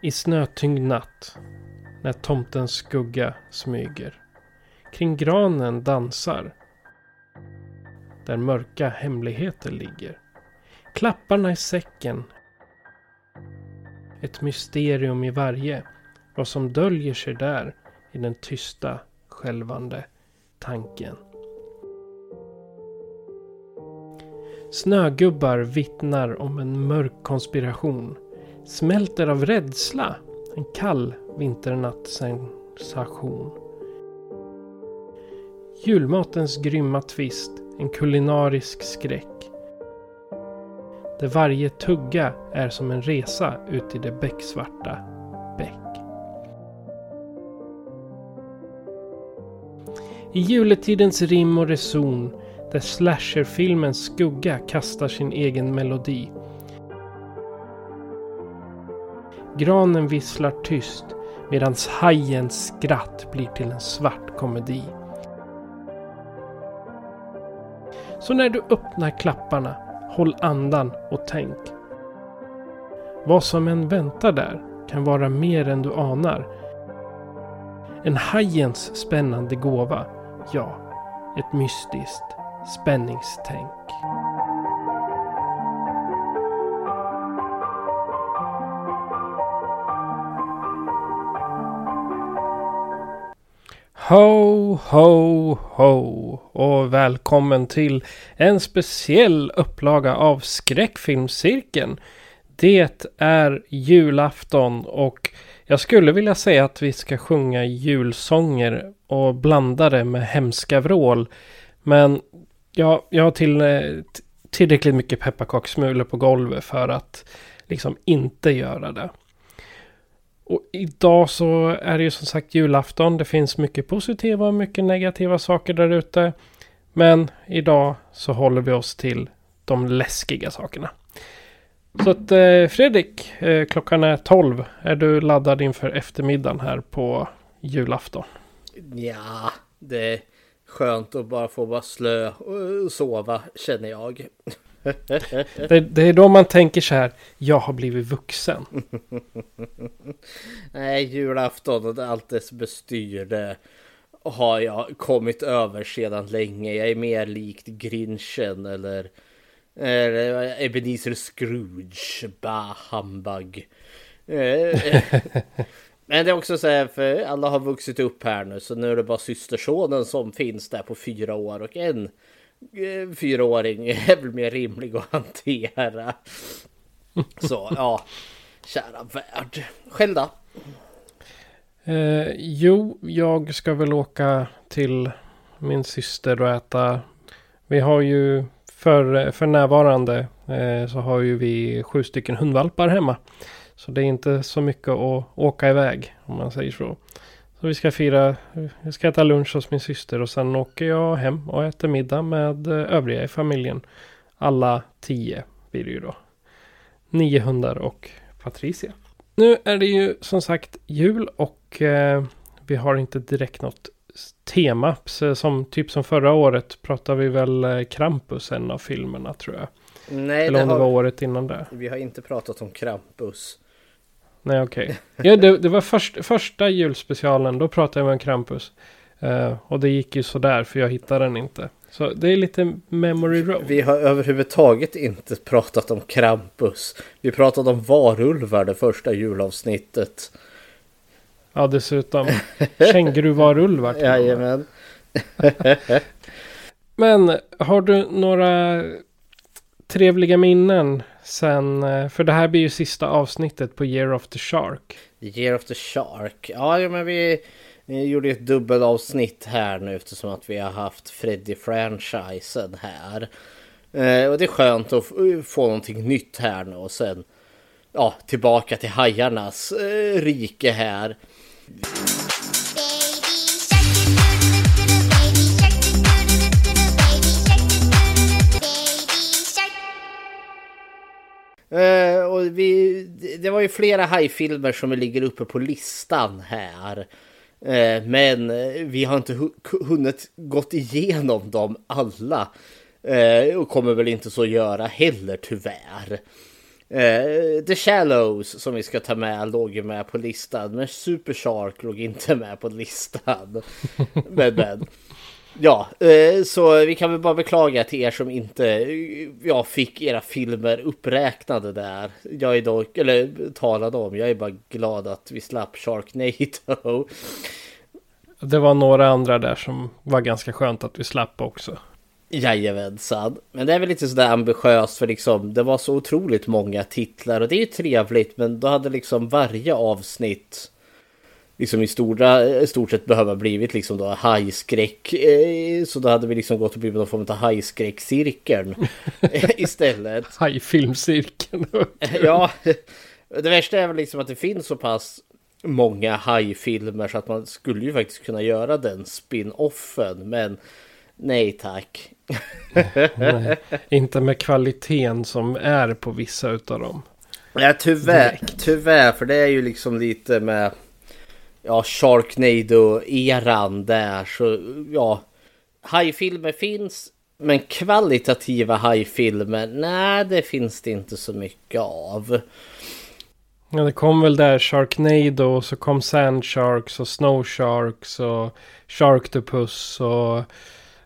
I snötyngd natt, när tomtens skugga smyger, kring granen dansar, där mörka hemligheter ligger. Klapparna i säcken, ett mysterium i varje, vad som döljer sig där i den tysta, skälvande tanken. Snögubbar vittnar om en mörk konspiration smälter av rädsla. En kall vinternattsensation Julmatens grymma twist. En kulinarisk skräck. Där varje tugga är som en resa ut i det becksvarta bäck. I juletidens rim och reson där slasherfilmens skugga kastar sin egen melodi Granen visslar tyst medan hajens skratt blir till en svart komedi. Så när du öppnar klapparna, håll andan och tänk. Vad som än väntar där kan vara mer än du anar. En hajens spännande gåva, ja, ett mystiskt spänningstänk. Ho, ho, ho och välkommen till en speciell upplaga av Skräckfilmscirkeln. Det är julafton och jag skulle vilja säga att vi ska sjunga julsånger och blanda det med hemska vrål. Men jag, jag har till, eh, tillräckligt mycket pepparkakssmulor på golvet för att liksom inte göra det. Och idag så är det ju som sagt julafton. Det finns mycket positiva och mycket negativa saker där ute. Men idag så håller vi oss till de läskiga sakerna. Så att eh, Fredrik, eh, klockan är 12. Är du laddad inför eftermiddagen här på julafton? Ja, det är skönt att bara få vara slö och sova känner jag det, det, är då man tänker så här, jag har blivit vuxen. Nej, julafton och allt dess bestyr det har jag kommit över sedan länge. Jag är mer likt Grinchen eller, eller Ebenezer Scrooge, bah humbug. Eh, men det är också så här, för alla har vuxit upp här nu, så nu är det bara systersonen som finns där på fyra år och en Eh, fyraåring är väl mer rimlig att hantera. Så ja, kära värld. Själv då? Eh, jo, jag ska väl åka till min syster och äta. Vi har ju för, för närvarande eh, så har ju vi sju stycken hundvalpar hemma. Så det är inte så mycket att åka iväg om man säger så. Så vi ska fira, vi ska äta lunch hos min syster och sen åker jag hem och äter middag med eh, övriga i familjen. Alla tio blir det ju då. Nio hundar och Patricia. Nu är det ju som sagt jul och eh, vi har inte direkt något tema. Som typ som förra året pratar vi väl eh, Krampus, en av filmerna tror jag. Nej, Eller om det, har... det var året innan det. Vi har inte pratat om Krampus. Nej, okej. Okay. Ja, det, det var först, första julspecialen. Då pratade jag med en Krampus. Uh, och det gick ju sådär för jag hittade den inte. Så det är lite memory road. Vi har överhuvudtaget inte pratat om Krampus. Vi pratade om varulvar det första julavsnittet. Ja, dessutom. Känguruvarulvar. Jajamän. Men har du några trevliga minnen sen, eh, för det här blir ju sista avsnittet på Year of the Shark. Year of the Shark, ja men vi, gjorde gjorde ett dubbelavsnitt här nu eftersom att vi har haft Freddy-franchisen här. Eh, och det är skönt att få någonting nytt här nu och sen ja, tillbaka till hajarnas eh, rike här. Uh, och vi, det var ju flera hajfilmer som ligger uppe på listan här. Uh, men vi har inte hu hunnit gått igenom dem alla. Uh, och kommer väl inte så göra heller tyvärr. The Shallows som vi ska ta med låg ju med på listan. Men Super Shark låg inte med på listan. men, men. Ja, eh, så vi kan väl bara beklaga till er som inte ja, fick era filmer uppräknade där. Jag är dock, eller talade om, jag är bara glad att vi slapp Sharknado. Det var några andra där som var ganska skönt att vi slapp också. Jajamensan. Men det är väl lite sådär ambitiöst för liksom det var så otroligt många titlar och det är ju trevligt men då hade liksom varje avsnitt liksom i stora, stort sett behöva blivit liksom då hajskräck. Eh, så då hade vi liksom gått och blivit någon form av hajskräckcirkeln istället. Hajfilmcirkeln. ja, det värsta är väl liksom att det finns så pass många hajfilmer så att man skulle ju faktiskt kunna göra den spin-offen. Men nej tack. nej, inte med kvaliteten som är på vissa utav dem. Ja, tyvärr, tyvärr, för det är ju liksom lite med ja, Sharknado-eran där. Så ja, hajfilmer finns. Men kvalitativa hajfilmer, nej det finns det inte så mycket av. Ja, det kom väl där Sharknado och så kom Sand Sharks och Snow Sharks och Sharktopus och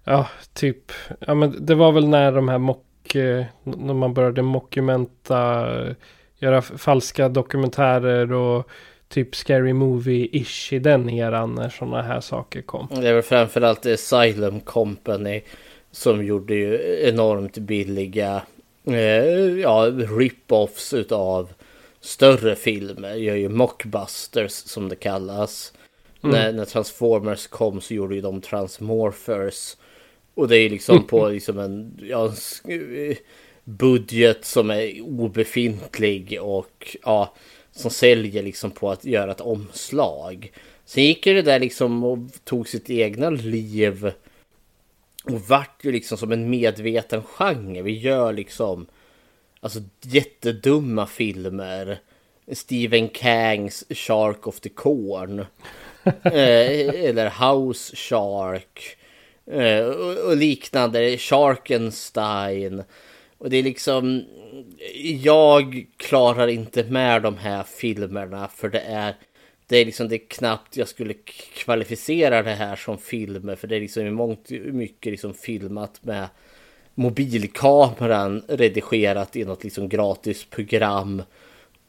ja, typ. Ja, men det var väl när de här mock, eh, när man började mockumenta, göra falska dokumentärer och typ Scary Movie-ish i den eran när sådana här saker kom. Det är väl framförallt Asylum Company som gjorde ju enormt billiga eh, ja, rip-offs utav större filmer. Gör ju mockbusters som det kallas. Mm. När, när, Transformers kom så gjorde ju de Transmorphers. Och det är liksom på liksom en ja, budget som är obefintlig och ja som säljer liksom på att göra ett omslag. Sen gick ju det där liksom och tog sitt egna liv och vart ju liksom som en medveten genre. Vi gör liksom alltså jättedumma filmer. Stephen Kangs Shark of the Corn. eh, eller House Shark. Eh, och, och liknande. Sharkenstein. Och det är liksom jag klarar inte med de här filmerna för det är det är liksom det är knappt jag skulle kvalificera det här som filmer för det är liksom i mångt mycket liksom filmat med mobilkameran redigerat i något liksom gratis program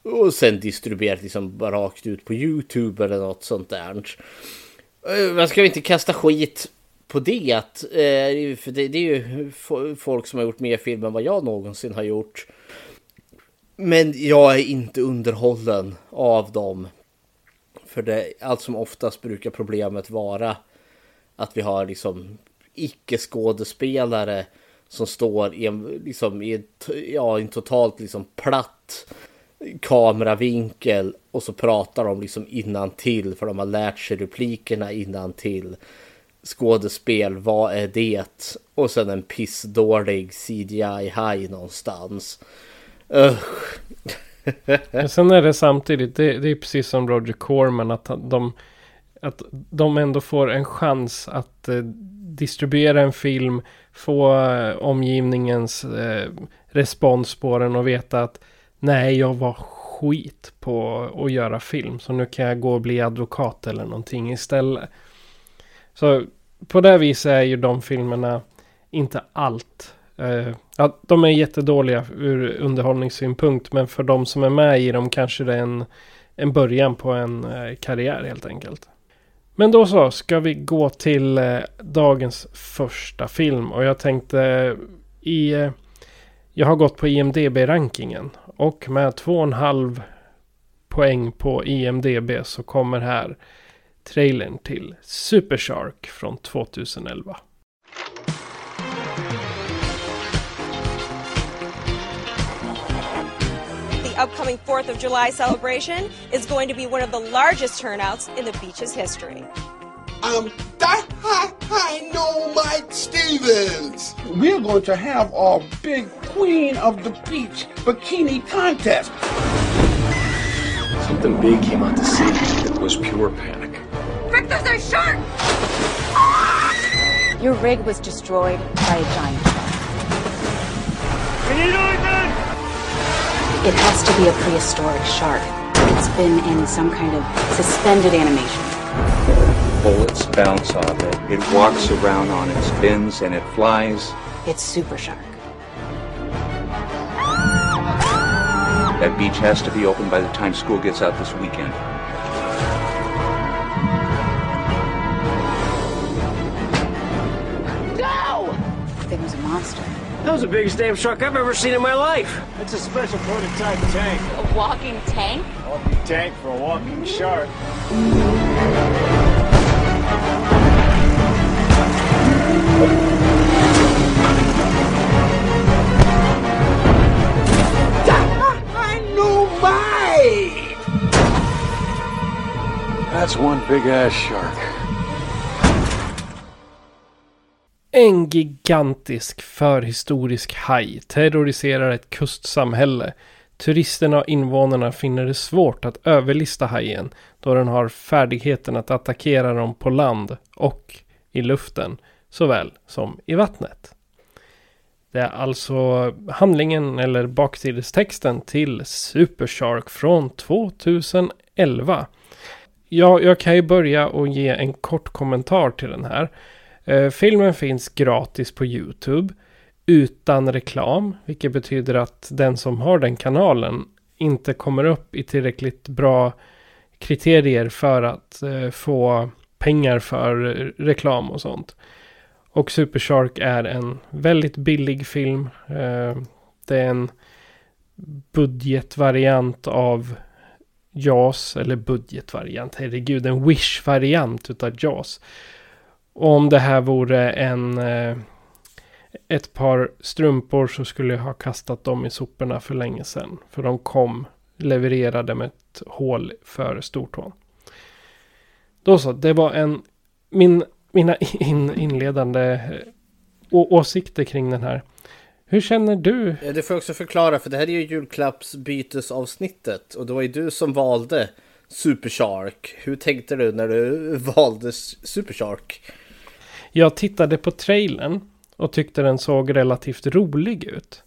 och sen distribuerat liksom rakt ut på Youtube eller något sånt där. Eh, Man ska inte kasta skit på det. Eh, för det, det, är ju folk som har gjort mer film än vad jag någonsin har gjort. Men jag är inte underhållen av dem. För det allt som oftast brukar problemet vara att vi har liksom icke-skådespelare som står i en, liksom, i en, ja, en totalt liksom platt kameravinkel och så pratar de liksom innan till för de har lärt sig replikerna innan till skådespel, vad är det? Och sen en pissdålig CGI-haj någonstans. Usch. Men sen är det samtidigt, det, det, är precis som Roger Corman, att de, att de ändå får en chans att eh, distribuera en film, få eh, omgivningens eh, respons på den och veta att nej, jag var skit på att göra film, så nu kan jag gå och bli advokat eller någonting istället. Så på det viset är ju de filmerna inte allt. Uh, ja, de är jättedåliga ur underhållningssynpunkt. Men för de som är med i dem kanske det är en, en början på en uh, karriär helt enkelt. Men då så ska vi gå till uh, dagens första film. Och jag tänkte i... jag har gått på IMDB-rankingen. Och med 2,5 poäng på IMDB så kommer här trailern till Super Shark från 2011. The upcoming 4th of July celebration is going to be one of the largest turnouts in the beach's history. Um, I'm Dynamite Stevens. We're going to have our big Queen of the Beach bikini contest. Something big came out to sea. It was pure panic. Rick, there's a shark! Ah! Your rig was destroyed by a giant shark. It has to be a prehistoric shark. It's been in some kind of suspended animation. Bullets bounce off it. It walks around on its fins and it flies. It's Super Shark. That beach has to be open by the time school gets out this weekend. Monster. That was the biggest damn truck I've ever seen in my life. It's a special prototype tank. A walking tank? Walking tank for a walking shark. Dynamite! That's one big ass shark. En gigantisk förhistorisk haj terroriserar ett kustsamhälle. Turisterna och invånarna finner det svårt att överlista hajen då den har färdigheten att attackera dem på land och i luften såväl som i vattnet. Det är alltså handlingen eller baksidestexten till Super Shark från 2011. Ja, jag kan ju börja och ge en kort kommentar till den här. Eh, filmen finns gratis på Youtube utan reklam, vilket betyder att den som har den kanalen inte kommer upp i tillräckligt bra kriterier för att eh, få pengar för eh, reklam och sånt. Och Super Shark är en väldigt billig film. Eh, det är en budgetvariant av JAS, eller budgetvariant, herregud, en Wish-variant utav JAS. Och om det här vore en eh, ett par strumpor så skulle jag ha kastat dem i soporna för länge sedan. För de kom levererade med ett hål för stortån. Då så, det var en min, mina in, inledande eh, å, åsikter kring den här. Hur känner du? Det får jag också förklara för det här är ju julklappsbytesavsnittet och det var ju du som valde Super Shark. Hur tänkte du när du valde Super Shark? Jag tittade på trailern och tyckte den såg relativt rolig ut.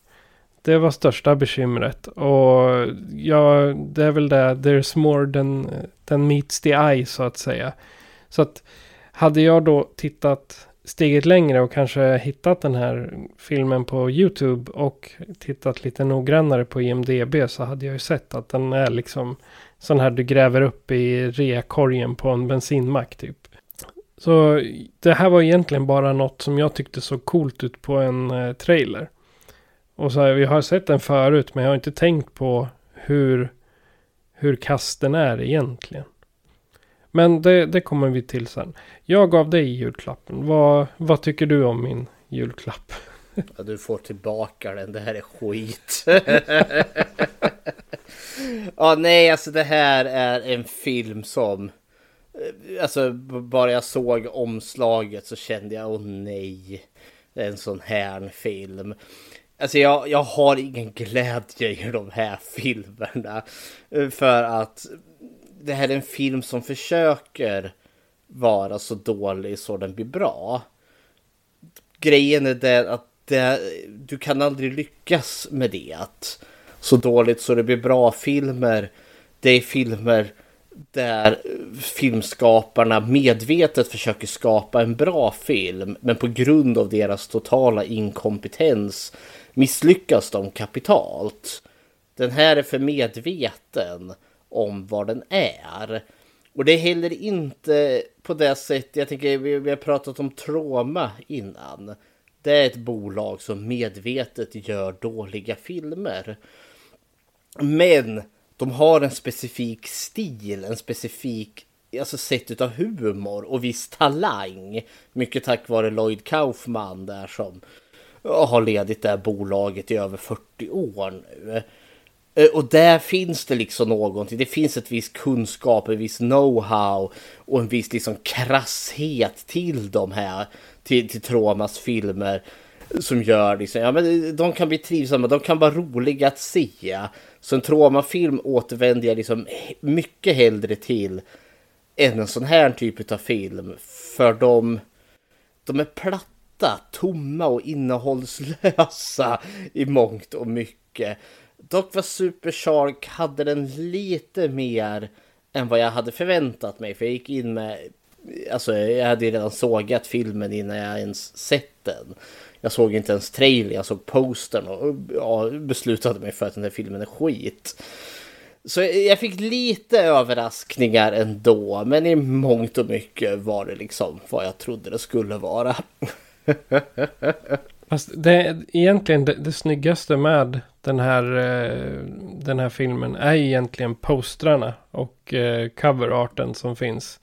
Det var största bekymret. Och ja, det är väl det. There's more than, than meets the eye så att säga. Så att hade jag då tittat steget längre och kanske hittat den här filmen på YouTube och tittat lite noggrannare på IMDB så hade jag ju sett att den är liksom sån här du gräver upp i reakorgen på en bensinmack typ. Så det här var egentligen bara något som jag tyckte såg coolt ut på en eh, trailer. Och så här, vi har sett den förut men jag har inte tänkt på hur, hur kasten är egentligen. Men det, det kommer vi till sen. Jag gav dig julklappen. Vad, vad tycker du om min julklapp? Ja, du får tillbaka den. Det här är skit. ja, nej, alltså det här är en film som... Eh, alltså, bara jag såg omslaget så kände jag, åh nej. Det är en sån här film. Alltså jag, jag har ingen glädje i de här filmerna. Eh, för att det här är en film som försöker vara så dålig så den blir bra. Grejen är det att det, du kan aldrig lyckas med det. Att så dåligt så det blir bra filmer. Det är filmer där filmskaparna medvetet försöker skapa en bra film. Men på grund av deras totala inkompetens misslyckas de kapitalt. Den här är för medveten om vad den är. Och det är heller inte på det sättet, jag tänker vi, har pratat om Troma innan. Det är ett bolag som medvetet gör dåliga filmer. Men de har en specifik stil, en specifik alltså sätt utav humor och viss talang. Mycket tack vare Lloyd Kaufman där som har ledit det här bolaget i över 40 år nu. Eh, och där finns det liksom någonting. Det finns ett visst kunskap, en viss know-how och en viss liksom krasshet till de här, till, till Tromas filmer. Som gör liksom, ja men de kan bli trivsamma, de kan vara roliga att se. Så en traumafilm återvänder jag liksom mycket hellre till än en sån här typ av film. För de, de är platta, tomma och innehållslösa i mångt och mycket. Dock var Super Shark hade den lite mer än vad jag hade förväntat mig. För jag gick in med, alltså jag hade redan sågat filmen innan jag ens sett den. Jag såg inte ens trailern, jag såg postern och ja, beslutade mig för att den här filmen är skit. Så jag fick lite överraskningar ändå, men i mångt och mycket var det liksom vad jag trodde det skulle vara. Fast det, är egentligen det, det snyggaste med den här, eh, den här filmen är egentligen postrarna och eh, coverarten som finns.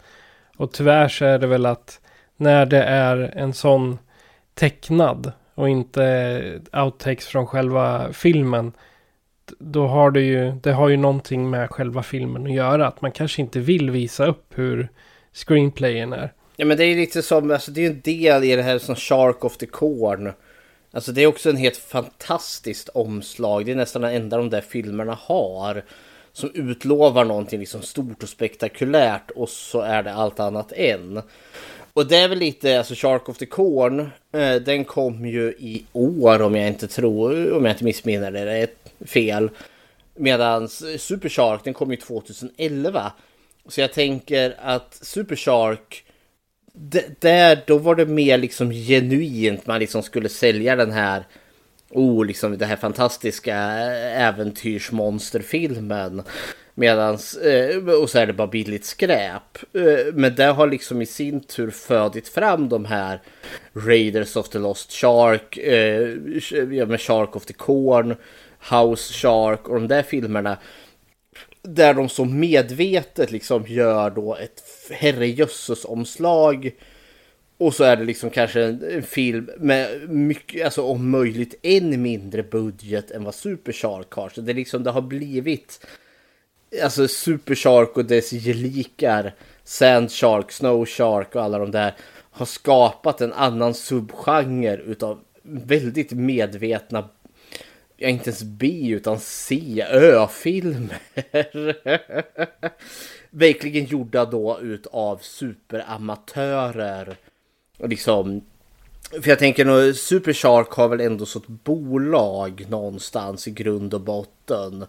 Och tyvärr så är det väl att när det är en sån tecknad och inte outtakes från själva filmen. Då har det ju, det har ju någonting med själva filmen att göra. Att man kanske inte vill visa upp hur screenplayen är. Ja men det är ju lite som, alltså det är ju en del i det här som Shark of the Corn. Alltså det är också en helt fantastiskt omslag. Det är nästan det enda de där filmerna har. Som utlovar någonting liksom stort och spektakulärt och så är det allt annat än. Och det är väl lite, alltså Shark of the Corn, eh, den kom ju i år om jag inte tror, om jag inte missminner det, det är fel. Medan Super Shark, den kom ju 2011. Så jag tänker att Super Shark, där då var det mer liksom genuint, man liksom skulle sälja den här oh, liksom det här fantastiska eh, äventyrsmonsterfilmen. Medans, eh, och så är det bara billigt skräp. Eh, men det har liksom i sin tur födit fram de här Raiders of the Lost Shark, eh, med Shark of the Corn, House Shark och de där filmerna. Där de så medvetet liksom gör då ett herrejösses omslag. Och så är det liksom kanske en, en, film med mycket, alltså om möjligt en mindre budget än vad Super Shark har. Så det, liksom, det har blivit alltså Super Shark och dess gelikar, Sand Shark, Snow Shark och alla de där har skapat en annan subgenre utav väldigt medvetna, ja inte ens B utan C, Ö-filmer. Verkligen gjorda då utav superamatörer. Och liksom för jag tänker nog Super Shark har väl ändå så ett bolag någonstans i grund och botten.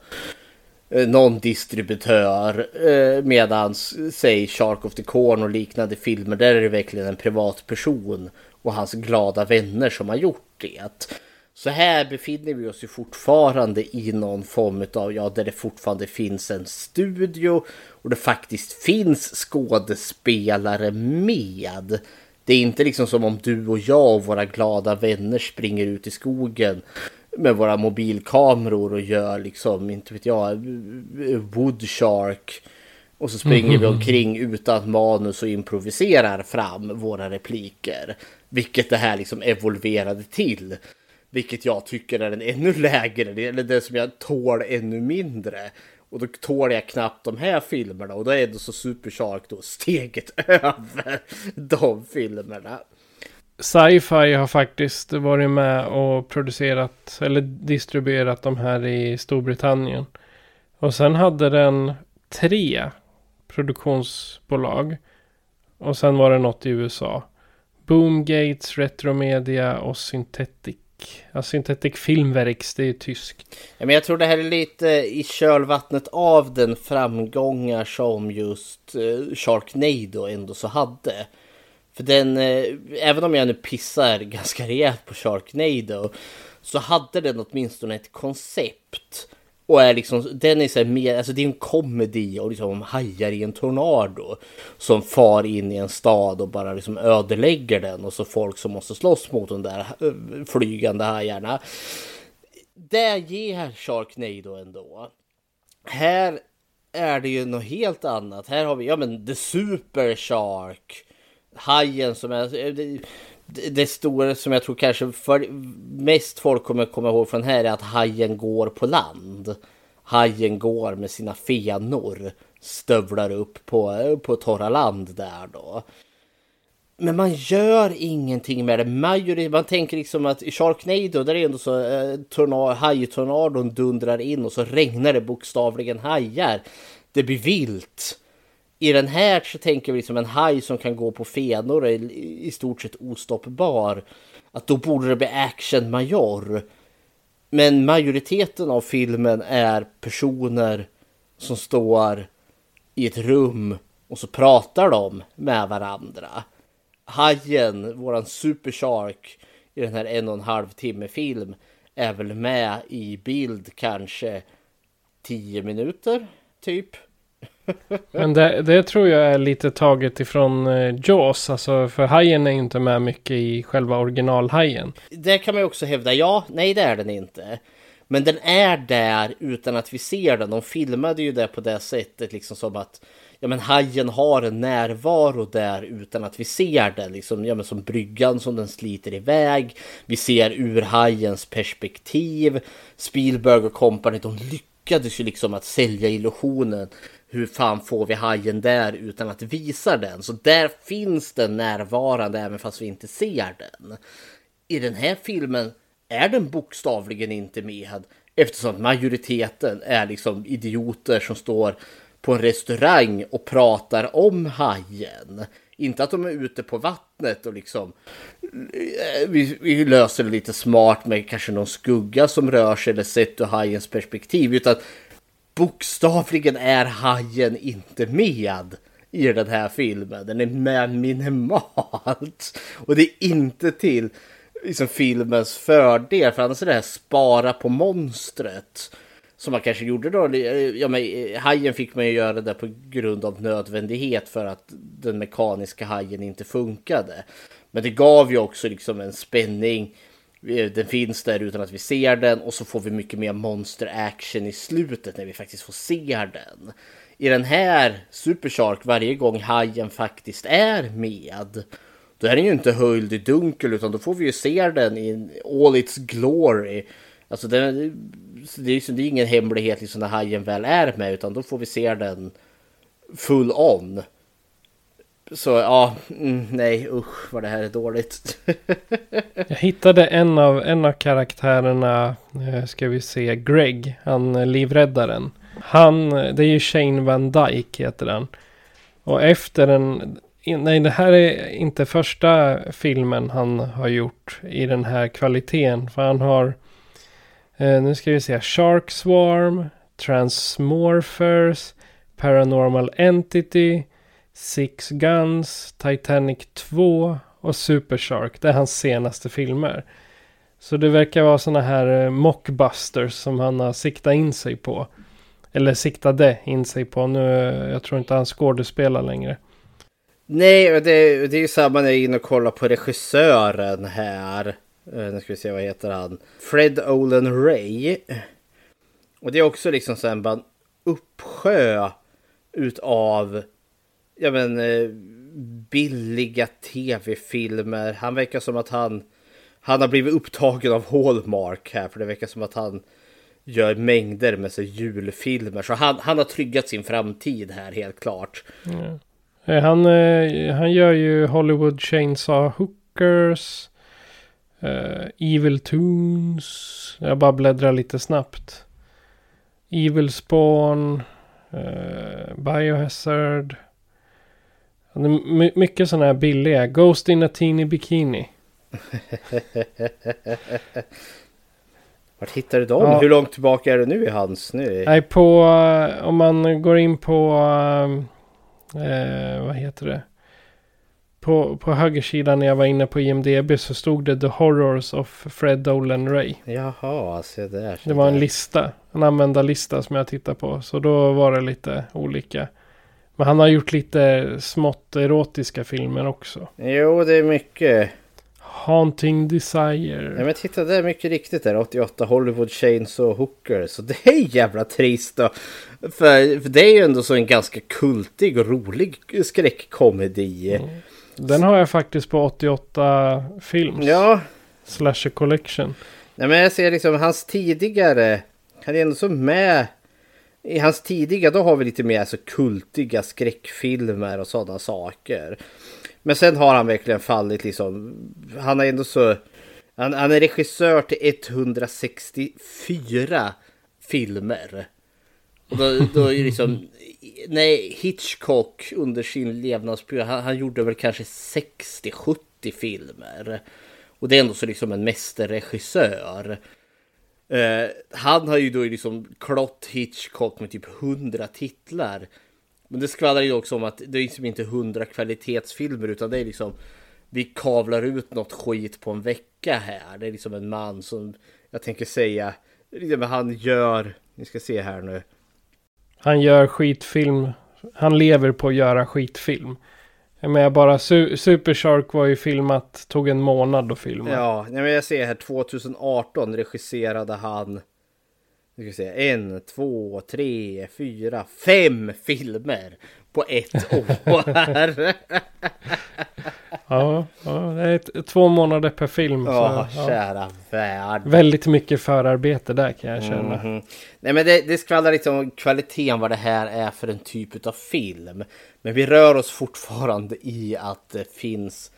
Eh, någon distributör. Eh, medans, säg Shark of the Corn och liknande filmer, där är det verkligen en privatperson och hans glada vänner som har gjort det. Så här befinner vi oss ju fortfarande i någon form av, ja, där det fortfarande finns en studio och det faktiskt finns skådespelare med. Det är inte liksom som om du och jag och våra glada vänner springer ut i skogen med våra mobilkameror och gör liksom, inte vet jag, Woodshark. Och så springer vi omkring utan manus och improviserar fram våra repliker. Vilket det här liksom evolverade till. Vilket jag tycker är en ännu lägre, eller det som jag tål ännu mindre. Och då tål jag knappt de här filmerna och då är det så Super Shark då steget över de filmerna. Sci-Fi har faktiskt varit med och producerat eller distribuerat de här i Storbritannien. Och sen hade den tre produktionsbolag. Och sen var det något i USA. Boomgates, Retromedia och Synthetic. Ja, Synthetic Filmverks, det är ju tyskt. Ja, men jag tror det här är lite i kölvattnet av den framgångar som just eh, Sharknado ändå så hade. För den, eh, även om jag nu pissar ganska rejält på Sharknado så hade den åtminstone ett koncept. Och är liksom, den är så här mer, alltså det är en komedi och liksom hajar i en tornado. Som far in i en stad och bara liksom ödelägger den och så folk som måste slåss mot de där eh, flygande hajarna. Det ger Sharknado ändå. Här är det ju något helt annat. Här har vi ja men The Super Shark. Hajen som är eh, det, det stora som jag tror kanske för mest folk kommer komma ihåg från här är att hajen går på land. Hajen går med sina fenor stövlar upp på, eh, på torra land där då. Men man gör ingenting med det. Majori, man tänker liksom att i Sharknado där är ändå så eh, tornado, hajtornadon dundrar in och så regnar det bokstavligen hajar. Det blir vilt. I den här så tänker vi liksom en haj som kan gå på fenor är i stort sett ostoppbar. Att då borde det bli action major. Men majoriteten av filmen är personer som står i ett rum och så pratar de med varandra. Hajen, våran Super Shark i den här en och en halv timme film är väl med i bild kanske tio minuter typ. Men det, det, tror jag är lite taget ifrån eh, Jaws. Alltså för hajen är ju inte med mycket i själva originalhajen. Det kan man ju också hävda. Ja, nej det är den inte. Men den är där utan att vi ser den. De filmade ju det på det sättet liksom som att ja, men hajen har en närvaro där utan att vi ser den. Liksom, ja, men som bryggan som den sliter iväg. Vi ser ur hajens perspektiv. Spielberg och company de lyckades ju liksom att sälja illusionen. Hur fan får vi hajen där utan att visa den? Så där finns den närvarande även fast vi inte ser den. I den här filmen är den bokstavligen inte med. Eftersom majoriteten är liksom idioter som står på en restaurang och pratar om hajen. Inte att de är ute på vattnet och liksom eh, vi, vi, löser det lite smart med kanske någon skugga som rör sig eller sett ur hajens perspektiv. Utan bokstavligen är hajen inte med i den här filmen. Den är med minimalt. Och det är inte till liksom filmens fördel. För annars är det här spara på monstret. Som man kanske gjorde då. Ja, men, eh, hajen fick man ju göra det på grund av nödvändighet för att den mekaniska hajen inte funkade. Men det gav ju också liksom en spänning. Den finns där utan att vi ser den och så får vi mycket mer monster action i slutet när vi faktiskt får se den. I den här Super Shark varje gång hajen faktiskt är med då är den ju inte höjd i dunkel utan då får vi ju se den i all its glory. Alltså det, det, är, det är ingen hemlighet liksom när hajen väl är med utan då får vi se den full on. Så ja, mm, nej usch vad det här är dåligt. Jag hittade en av, en av karaktärerna, eh, ska vi se, Greg, han eh, livräddaren. Han, eh, det är ju Shane Van Dyke heter han. Och efter en, nej det här är inte första filmen han har gjort i den här kvaliteten. För han har, nu ska vi se, Shark Swarm, Transmorphers, Paranormal Entity, Six Guns, Titanic 2 och Super Shark. Det är hans senaste filmer. Så det verkar vara sådana här eh, mockbusters som han har siktat in sig på. Eller siktade in sig på. Nu, eh, jag tror inte han skådespelar längre. Nej, det, det är ju samma när jag är inne och kollar på regissören här. Eh, nu ska vi se, vad heter han? Fred Olen Ray. Och det är också liksom så en uppsjö utav ja men, eh, billiga tv-filmer. Han verkar som att han, han har blivit upptagen av Hallmark här. För det verkar som att han gör mängder med så julfilmer. Så han, han har tryggat sin framtid här helt klart. Mm. Han, eh, han gör ju Hollywood Chainsaw Hookers. Uh, Evil Tunes. Jag bara bläddrar lite snabbt. Evil Spawn. Uh, Biohazard. My mycket sådana här billiga. Ghost in a teeny bikini. Vart hittar du dem? Ja. Hur långt tillbaka är du nu i hans? Nu? Nej, på... Om man går in på... Eh, vad heter det? På, på högersidan när jag var inne på IMDB så stod det The Horrors of Fred Dolan Ray. Jaha, se där. Det var en lista. En användarlista som jag tittade på. Så då var det lite olika. Men han har gjort lite smått erotiska filmer också. Jo, det är mycket. Haunting Desire. Ja men titta det är mycket riktigt där 88 Hollywood Chainsaw Hooker. Så det är jävla trist då. För, för det är ju ändå så en ganska kultig och rolig skräckkomedi. Mm. Den har jag faktiskt på 88 films. Ja. Slasher Collection. Nej men jag ser liksom hans tidigare. Han är ändå så med. I hans tidiga då har vi lite mer så kultiga skräckfilmer och sådana saker. Men sen har han verkligen fallit liksom. Han är ändå så. Han, han är regissör till 164 filmer. Och då, då är det liksom. Nej, Hitchcock under sin levnadsperiod. Han, han gjorde väl kanske 60-70 filmer. Och det är ändå så liksom en mästerregissör. Eh, han har ju då liksom klott Hitchcock med typ 100 titlar. Men det skvallrar ju också om att det är liksom inte 100 kvalitetsfilmer utan det är liksom vi kavlar ut något skit på en vecka här. Det är liksom en man som jag tänker säga, liksom, han gör, ni ska se här nu. Han gör skitfilm. Han lever på att göra skitfilm. Jag menar bara Su Super Shark var ju filmat, tog en månad att filma. Ja, men jag ser här 2018 regisserade han nu ska vi se, en, två, tre, fyra, fem filmer på ett år. ja, ja, det är två månader per film. Ja, så, ja. kära värld. Väldigt mycket förarbete där kan jag känna. Mm -hmm. Nej men det, det skvallrar lite om kvaliteten vad det här är för en typ av film. Men vi rör oss fortfarande i att det finns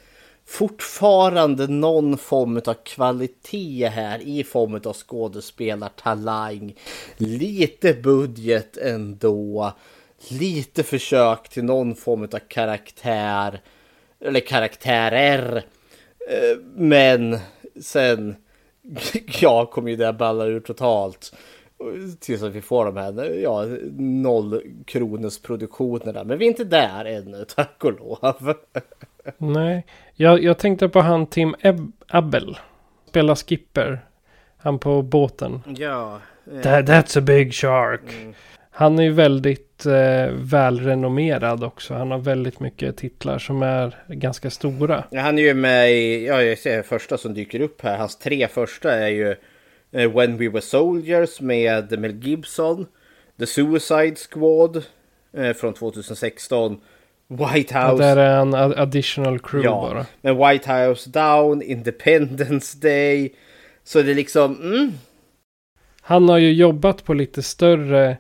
fortfarande någon form av kvalitet här i form av skådespelartalang. Lite budget ändå. Lite försök till någon form av karaktär. Eller karaktärer. Eh, men sen, ja, kommer ju det balla ur totalt. Tills att vi får de här ja, noll kronors produktionerna. Men vi är inte där ännu, tack och lov. Nej, jag, jag tänkte på han Tim Eb Abel. Spelar skipper. Han på båten. Ja. That, that's a big shark. Mm. Han är ju väldigt eh, välrenommerad också. Han har väldigt mycket titlar som är ganska stora. Ja, han är ju med i, ja jag ser första som dyker upp här. Hans tre första är ju eh, When We Were Soldiers med Mel Gibson. The Suicide Squad eh, från 2016. White House. Ja, där är en additional crew ja, bara. Men White House Down, Independence Day. Så det är liksom... Mm. Han har ju jobbat på lite större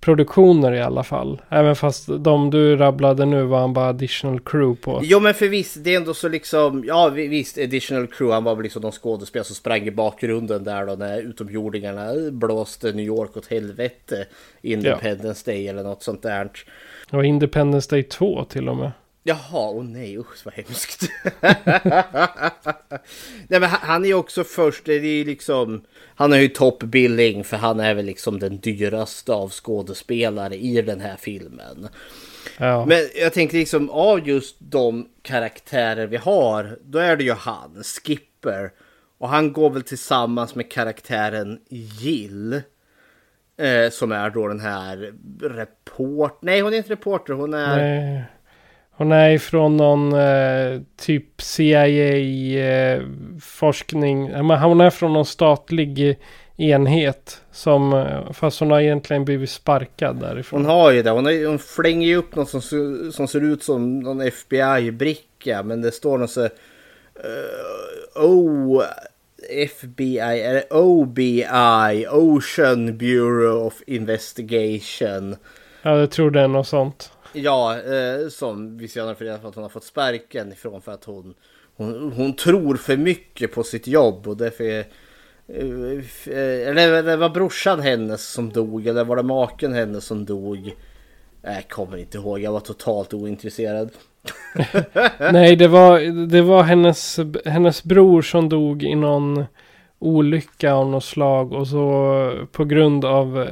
produktioner i alla fall. Även fast de du rabblade nu var han bara additional crew på. Jo men för visst, det är ändå så liksom, ja visst additional crew, han var väl liksom de skådespelare som sprang i bakgrunden där då när utomjordingarna blåste New York åt helvete. Independence ja. Day eller något sånt där. Och Independence Day 2 till och med. Jaha, åh nej, usch vad hemskt. nej men han är ju också först, det är ju liksom, han har ju top billing för han är väl liksom den dyraste av skådespelare i den här filmen. Ja. Men jag tänker liksom av just de karaktärer vi har, då är det ju han, Skipper. Och han går väl tillsammans med karaktären Jill. Eh, som är då den här report... Nej, hon är inte reporter. Hon är... Nej. Hon är ifrån någon eh, typ CIA-forskning. Eh, hon är från någon statlig enhet. Som, eh, fast hon har egentligen blivit sparkad därifrån. Hon har ju det. Hon, har, hon flänger ju upp något som, som ser ut som någon FBI-bricka. Men det står något så... Uh, oh, FBI, eller OBI, Ocean Bureau of Investigation. Ja, jag tror det är något sånt. Ja, eh, som vi senare får reda på att hon har fått sparken ifrån för att hon, hon, hon tror för mycket på sitt jobb och därför är eh, eller det var brorsan hennes som dog eller var det maken hennes som dog? Jag kommer inte ihåg, jag var totalt ointresserad. Nej, det var, det var hennes, hennes bror som dog i någon olycka av något slag. Och så på grund av...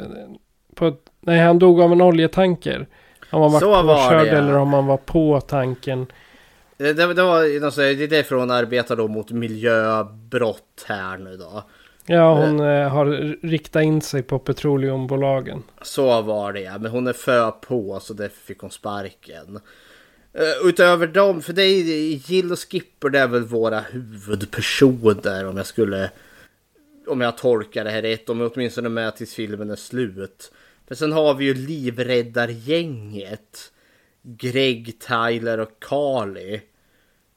På, nej, han dog av en oljetanker. Om man var så påkörd var eller om man var på tanken. Det, det, det var alltså, det är därför hon arbetar då mot miljöbrott här nu då. Ja, hon eh, har riktat in sig på petroleumbolagen. Så var det ja, men hon är för på så därför fick hon sparken. Uh, utöver dem, för det är Jill och Skipper, det är väl våra huvudpersoner om jag skulle... Om jag tolkar det här rätt, de är åtminstone med tills filmen är slut. För sen har vi ju livräddargänget. Greg, Tyler och Carly.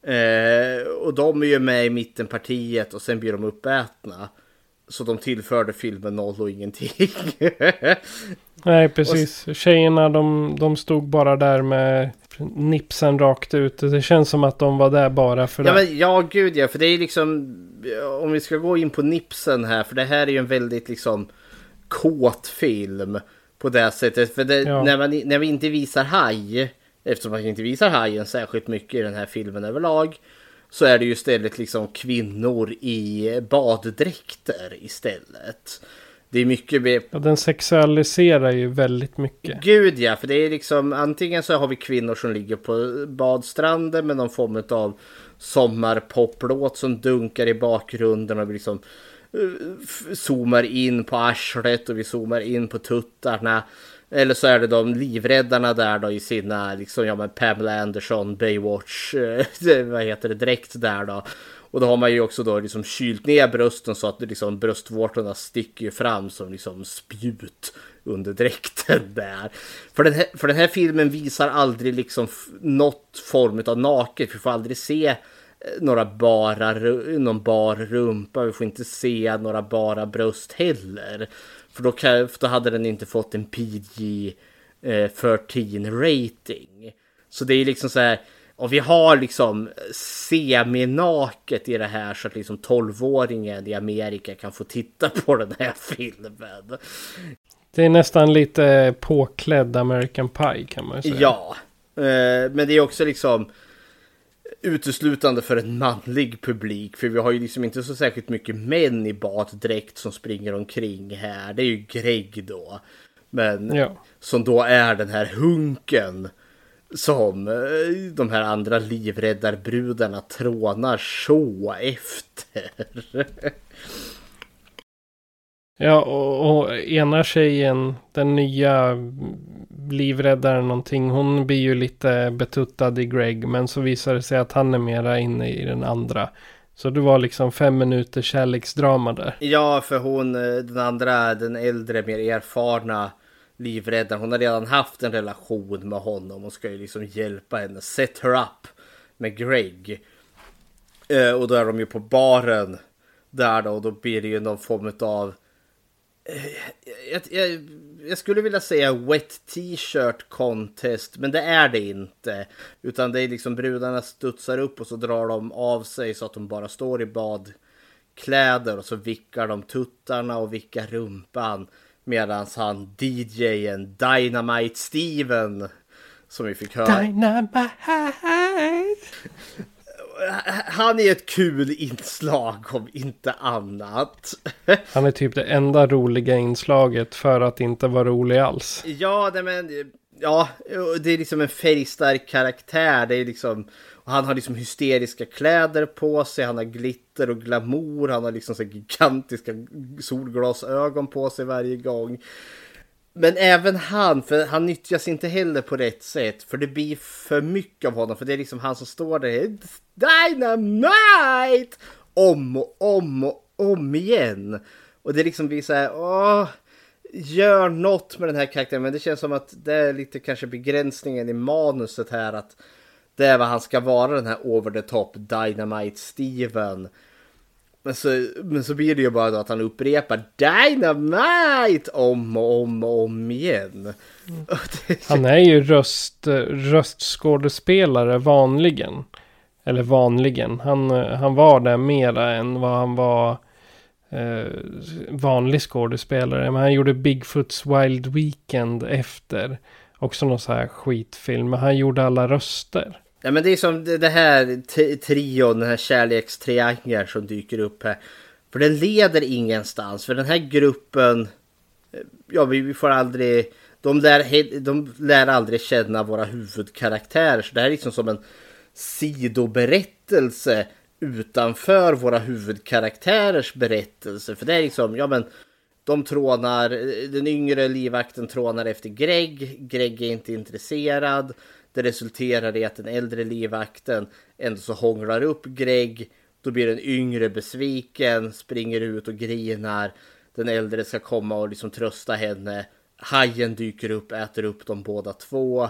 Eh, och de är ju med i mittenpartiet och sen blir de uppätna. Så de tillförde filmen noll och ingenting. Nej, precis. Och... Tjejerna de, de stod bara där med nipsen rakt ut. Det känns som att de var där bara för ja, det. Men, ja, gud ja. För det är liksom... Om vi ska gå in på nipsen här. För det här är ju en väldigt liksom kåt film. På det sättet. För det, ja. när, man, när vi inte visar haj. Eftersom man inte visar hajen särskilt mycket i den här filmen överlag. Så är det ju istället liksom kvinnor i baddräkter istället. Det är mycket mer... Ja, den sexualiserar ju väldigt mycket. Gud ja, för det är liksom antingen så har vi kvinnor som ligger på badstranden med någon form av sommarpoplåt som dunkar i bakgrunden och vi liksom Eh, zoomar in på arslet och vi zoomar in på tuttarna. Eller så är det de livräddarna där då i sina, liksom, ja men Pamela Anderson, Baywatch, eh, vad heter det, direkt där då. Och då har man ju också då liksom kylt ner brösten så att liksom bröstvårtorna sticker fram som liksom spjut under dräkten där. För den här, för den här filmen visar aldrig liksom något form av naket. Vi får aldrig se några bara, någon bar rumpa. Vi får inte se några bara bröst heller. För då, kan, för då hade den inte fått en PG eh, 13 rating. Så det är liksom så här. Och vi har liksom seminaket i det här så att liksom 12-åringen i Amerika kan få titta på den här filmen. Det är nästan lite påklädd American Pie kan man säga. Ja, eh, men det är också liksom uteslutande för en manlig publik. För vi har ju liksom inte så särskilt mycket män i baddräkt som springer omkring här. Det är ju Greg då. Men ja. som då är den här hunken som eh, de här andra livräddarbrudarna trånar så efter. Ja, och, och ena tjejen, den nya livräddaren någonting, hon blir ju lite betuttad i Greg. Men så visar det sig att han är mera inne i den andra. Så det var liksom fem minuter kärleksdrama där. Ja, för hon, eh, den andra, den äldre, mer erfarna livräddaren. Hon har redan haft en relation med honom och ska ju liksom hjälpa henne. Set her up med Greg. Eh, och då är de ju på baren där då och då blir det ju någon form av eh, jag, jag, jag, skulle vilja säga wet t-shirt contest, men det är det inte. Utan det är liksom brudarna studsar upp och så drar de av sig så att de bara står i badkläder och så vickar de tuttarna och vickar rumpan. Medan han DJen Dynamite Steven som vi fick höra. Dynamite! Han är ett kul inslag om inte annat. Han är typ det enda roliga inslaget för att inte vara rolig alls. Ja, det men ja, det är liksom en färgstark karaktär. Det är liksom han har liksom hysteriska kläder på sig, han har glitter och glamour, han har liksom så gigantiska solglasögon på sig varje gång. Men även han, för han nyttjas inte heller på rätt sätt. För det blir för mycket av honom. För det är liksom han som står där. Dynamite! Om och om och om igen. Och det liksom blir så här. Åh, gör något med den här karaktären. Men det känns som att det är lite kanske begränsningen i manuset här. Att det är vad han ska vara den här over the top Dynamite Steven. Men så, men så blir det ju bara att han upprepar Dynamite om och om och om igen. Mm. Han är ju röst, röstskådespelare vanligen. Eller vanligen. Han, han var det mera än vad han var eh, vanlig skådespelare. Men han gjorde Bigfoots Wild Weekend efter. Också någon så här skitfilm. Men han gjorde alla röster. Ja men det är som det här trion, den här kärlekstriangeln som dyker upp här. För den leder ingenstans. För den här gruppen, eh, ja vi får aldrig, de lär, de lär aldrig känna våra huvudkaraktärer. Så det här är liksom som en sidoberättelse utanför våra huvudkaraktärers berättelse. För det är liksom, ja men de trånar, eh, den yngre livvakten trånar efter Greg. Greg är inte intresserad. Det resulterar i att den äldre livvakten ändå så hånglar upp Greg. Då blir den yngre besviken, springer ut och grinar. Den äldre ska komma och liksom trösta henne. Hajen dyker upp, äter upp dem båda två.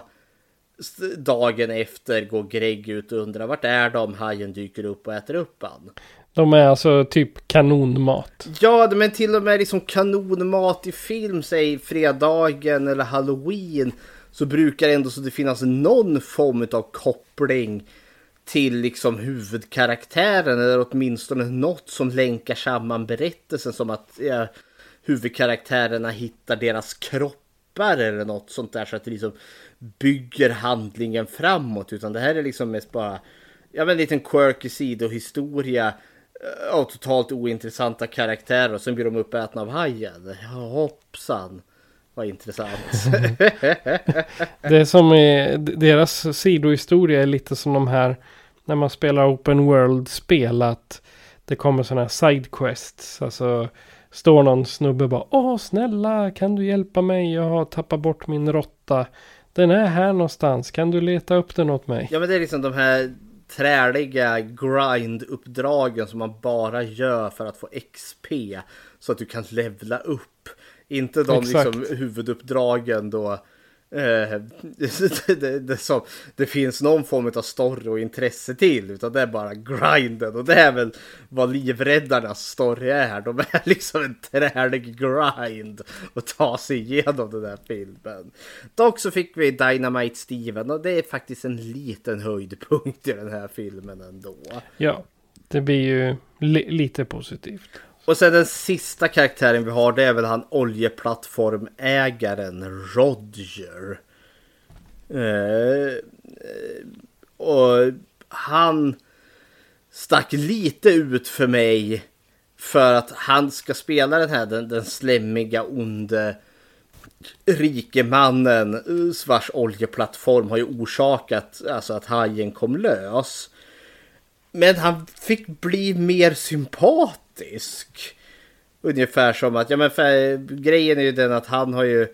Dagen efter går Greg ut och undrar vart är de? Hajen dyker upp och äter upp han. De är alltså typ kanonmat. Ja, men till och med liksom kanonmat i film, säg fredagen eller halloween. Så brukar det ändå så det finnas någon form av koppling till liksom huvudkaraktären. Eller åtminstone något som länkar samman berättelsen. Som att ja, huvudkaraktärerna hittar deras kroppar eller något sånt där. Så att det liksom bygger handlingen framåt. Utan det här är liksom mest bara ja, men en liten quirky sidohistoria eh, av totalt ointressanta karaktärer och sen blir de uppätna av hajen. Ja, hoppsan. Vad intressant. det är som i deras sidohistoria är lite som de här när man spelar open world-spel att det kommer sådana här sidequests. Alltså står någon snubbe bara Åh snälla kan du hjälpa mig? Jag har tappat bort min råtta. Den är här någonstans. Kan du leta upp den åt mig? Ja men det är liksom de här träliga grind-uppdragen som man bara gör för att få XP. Så att du kan levla upp. Inte de liksom, huvuduppdragen då. Eh, det, det, det, som, det finns någon form av story och intresse till. Utan det är bara grinden. Och det är väl vad livräddarnas story är. De är liksom en trälig grind. Och ta sig igenom den här filmen. Dock så fick vi Dynamite Steven. Och det är faktiskt en liten höjdpunkt i den här filmen ändå. Ja, det blir ju li lite positivt. Och sen den sista karaktären vi har det är väl han oljeplattformägaren Roger. Eh, eh, och han stack lite ut för mig. För att han ska spela den här den, den slemmiga onde rikemannen eh, vars oljeplattform har ju orsakat alltså att hajen kom lös. Men han fick bli mer sympatisk. Ungefär som att, ja men för, grejen är ju den att han har ju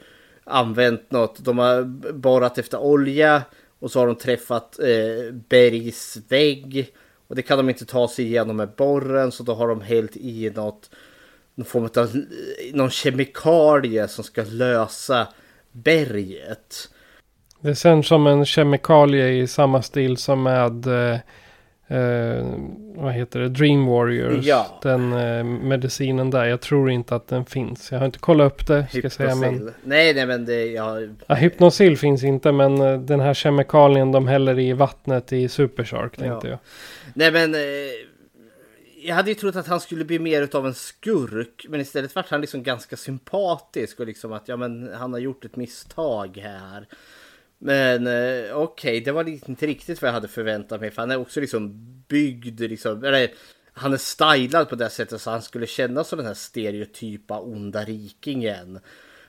använt något. De har borrat efter olja och så har de träffat eh, bergsvägg. Och det kan de inte ta sig igenom med borren så då har de hällt i något. Någon form av någon kemikalie som ska lösa berget. Det känns som en kemikalie i samma stil som med eh, eh, vad heter det, Dream Warriors. Ja. Den eh, medicinen där. Jag tror inte att den finns. Jag har inte kollat upp det. Ska säga, men... Nej, nej men det, jag... Ja, Hypnosil finns inte men eh, den här kemikalien de häller i vattnet i Super Shark tänkte Ja. jag. Nej men... Eh, jag hade ju trott att han skulle bli mer av en skurk. Men istället vart han liksom ganska sympatisk. Och liksom att ja men han har gjort ett misstag här. Men okej, okej, det var liksom inte riktigt vad jag hade förväntat mig. För han är också liksom byggd liksom. Eller, han är stylad på det sättet så han skulle kännas som den här stereotypa onda rikingen.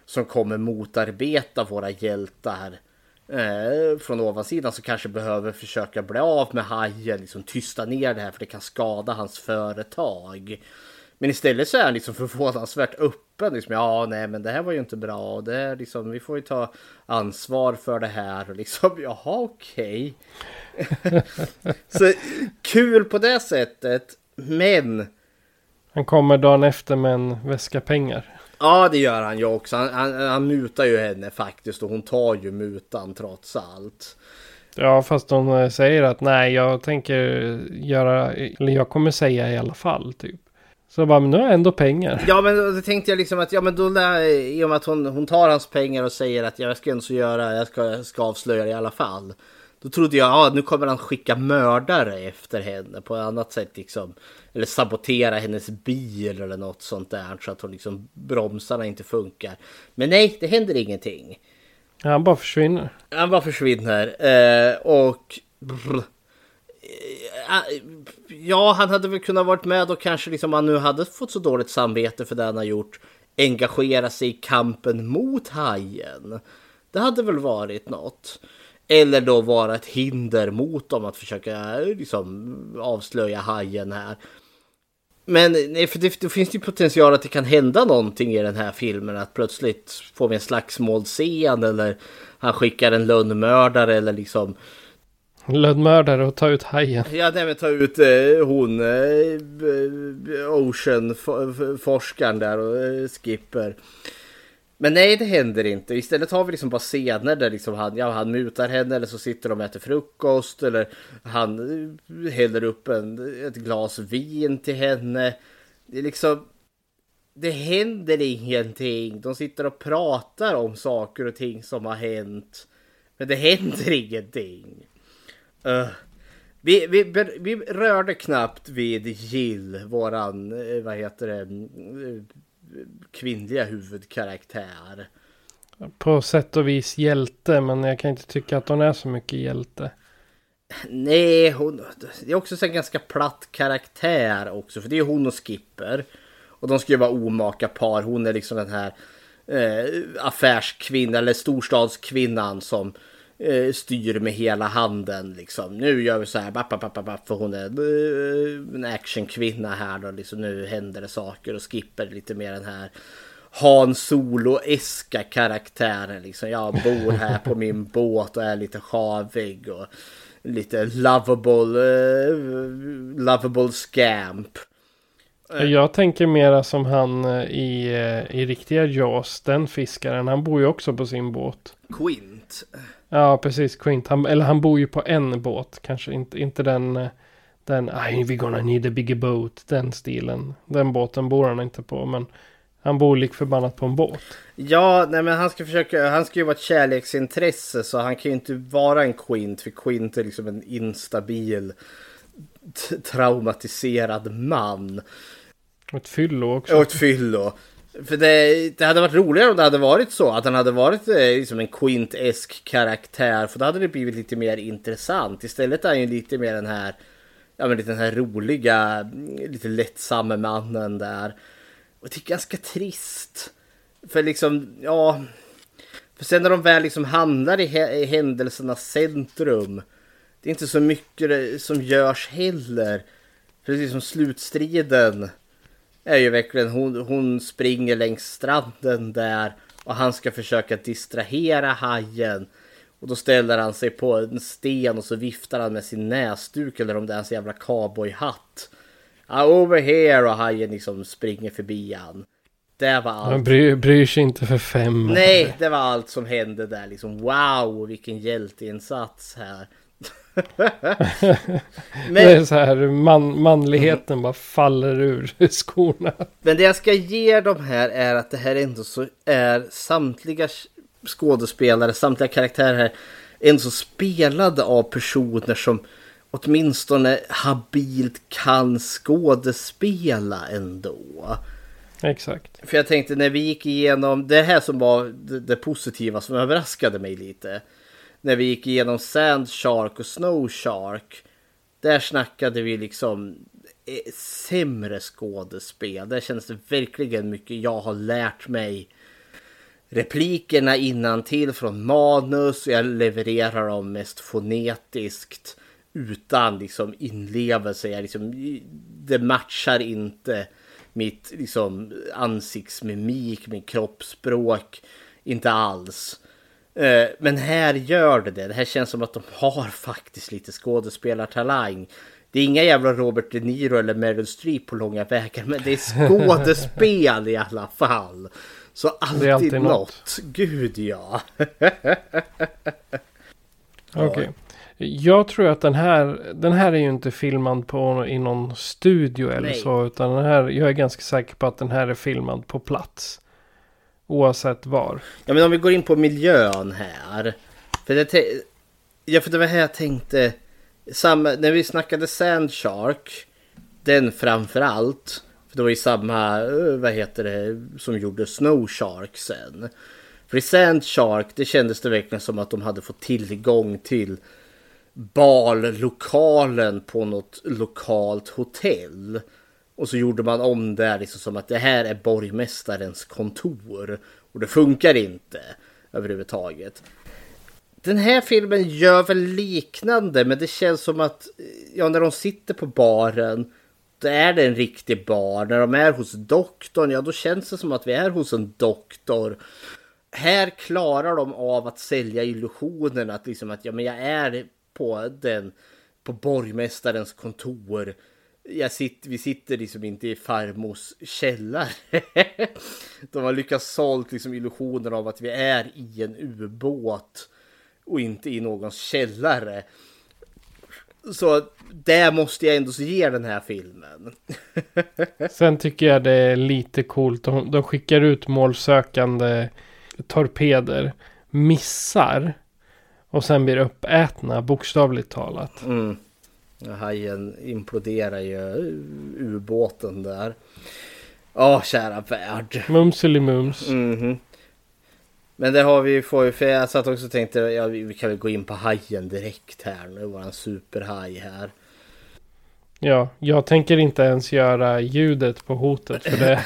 Som kommer motarbeta våra hjältar. Eh, från ovansidan som kanske behöver försöka bli av med hajen. Liksom tysta ner det här för det kan skada hans företag. Men istället så är han liksom förvånansvärt öppen. Liksom, ja, nej, men det här var ju inte bra. Och det är liksom, vi får ju ta ansvar för det här. Och liksom, jaha, okej. så kul på det sättet. Men Han kommer dagen efter med en väska pengar. ja, det gör han ju också. Han, han, han mutar ju henne faktiskt. Och hon tar ju mutan trots allt. Ja, fast hon eh, säger att nej, jag tänker göra, eller jag kommer säga i alla fall, typ. Så bara, men nu har jag ändå pengar. Ja men då tänkte jag liksom att ja men då lär, i och med att hon, hon tar hans pengar och säger att jag ska ändå så göra, jag ska, jag ska avslöja det i alla fall. Då trodde jag, ja nu kommer han skicka mördare efter henne på ett annat sätt liksom. Eller sabotera hennes bil eller något sånt där så att hon liksom bromsarna inte funkar. Men nej, det händer ingenting. Han bara försvinner. Han bara försvinner eh, och... Brr, Eh, ja, han hade väl kunnat varit med och kanske liksom han nu hade fått så dåligt samvete för det han har gjort. Engagera sig i kampen mot hajen. Det hade väl varit något. Eller då vara ett hinder mot dem att försöka eh, liksom avslöja hajen här. Men för det, det finns ju potential att det kan hända någonting i den här filmen. Att plötsligt får vi en slagsmålscen eller han skickar en lönnmördare eller liksom Lönnmördare och ta ut hajen. Ja, nej men ta ut eh, hon eh, eh, Ocean-forskaren där och eh, Skipper. Men nej, det händer inte. Istället har vi liksom bara scener där liksom han, ja, han mutar henne eller så sitter de och äter frukost eller han eh, häller upp en, ett glas vin till henne. Det är liksom... Det händer ingenting. De sitter och pratar om saker och ting som har hänt. Men det händer ingenting. Uh, vi, vi, vi rörde knappt vid Jill, våran, eh, vad heter det, eh, kvinnliga huvudkaraktär. På sätt och vis hjälte, men jag kan inte tycka att hon är så mycket hjälte. Nej, hon, det är också en ganska platt karaktär också, för det är hon och Skipper. Och de ska ju vara omaka par. Hon är liksom den här eh, affärskvinnan eller storstadskvinnan som eh, styr med hela handen liksom. Nu gör vi så här, bapp, bapp, bapp, för hon är eh, en actionkvinna här då. Liksom, nu händer det saker och Skipper lite mer den här Han Solo-eska karaktären. Liksom. Jag bor här på min båt och är lite havig och lite lovable, uh, lovable scamp. Jag tänker mera som han eh, i, eh, i riktiga Jaws, den fiskaren. Han bor ju också på sin båt. Quint. Ja, precis. Quint. Han, eller han bor ju på en båt. Kanske inte, inte den... Den, we're gonna need a bigger boat. Den stilen. Den båten bor han inte på. Men han bor lik förbannat på en båt. Ja, nej men han ska försöka. Han ska ju vara ett kärleksintresse. Så han kan ju inte vara en Quint. För Quint är liksom en instabil traumatiserad man. Och ett fyllo också. Och ett fyllo. För det, det, hade varit roligare om det hade varit så. Att han hade varit eh, liksom en Quint-esk karaktär. För då hade det blivit lite mer intressant. Istället är han ju lite mer den här, ja men lite den här roliga, mm, lite lättsamma mannen där. Och det är ganska trist. För liksom, ja. För sen när de väl liksom hamnar i, i händelsernas centrum. Det är inte så mycket som görs heller. För det är liksom slutstriden är ju verkligen hon, hon springer längs stranden där och han ska försöka distrahera hajen. Och då ställer han sig på en sten och så viftar han med sin näsduk eller om det är hans jävla cowboyhatt. Ah, over here och hajen liksom springer förbi han. Det var allt. Han bryr, bryr sig inte för fem. Nej, det var allt som hände där liksom. Wow, vilken hjälteinsats här. men, det är så här, man, manligheten mm. bara faller ur skorna. Men det jag ska ge dem här är att det här ändå så är samtliga skådespelare, samtliga karaktärer här ändå så spelade av personer som åtminstone habilt kan skådespela ändå. Exakt. För jag tänkte när vi gick igenom det här som var det, det positiva som överraskade mig lite när vi gick igenom Sand Shark och Snow Shark. Där snackade vi liksom eh, sämre skådespel. Där känns det verkligen mycket jag har lärt mig replikerna innan till från manus. Jag levererar dem mest fonetiskt utan liksom inlevelse. Jag liksom, det matchar inte mitt liksom, ansiktsmimik, min kroppsspråk. Inte alls. Eh, men här gör det det. Det här känns som att de har faktiskt lite skådespelartalang. Det är inga jävla Robert De Niro eller Meryl Streep på långa vägar. Men det är skådespel i alla fall. Så alltid, alltid något. något. Gud ja. Okej. Okay. Jag tror att den här, den här är ju inte filmad på, i någon studio eller Nej. så. Utan den här, jag är ganska säker på att den här är filmad på plats. Oavsett var. Ja men om vi går in på miljön här. För det, ja, för det var här jag tänkte. Samma, när vi snackade Sandshark. Den framför allt. För det var ju samma, eh, vad heter det, som gjorde Snow Shark sen. För i Sandshark det kändes det verkligen som att de hade fått tillgång till ballokalen på något lokalt hotell. Och så gjorde man om det liksom som att det här är borgmästarens kontor. Och det funkar inte överhuvudtaget. Den här filmen gör väl liknande men det känns som att ja, när de sitter på baren Då är det en riktig bar. När de är hos doktorn, ja då känns det som att vi är hos en doktor. Här klarar de av att sälja illusionen att liksom att ja men jag är på den på borgmästarens kontor. Jag sitter, vi sitter liksom inte i farmors källare. De har lyckats sålt liksom illusionen av att vi är i en ubåt och inte i någons källare. Så det måste jag ändå ge den här filmen. Sen tycker jag det är lite coolt. De, de skickar ut målsökande torpeder. Missar. Och sen blir uppätna bokstavligt talat. Mm. Hajen imploderar ju ubåten där. Åh, kära värld. Mumselimums. Mm -hmm. Men det har vi får för jag satt också och tänkte ja, vi kan väl gå in på hajen direkt här nu. Våran superhaj här. Ja, jag tänker inte ens göra ljudet på hotet för det.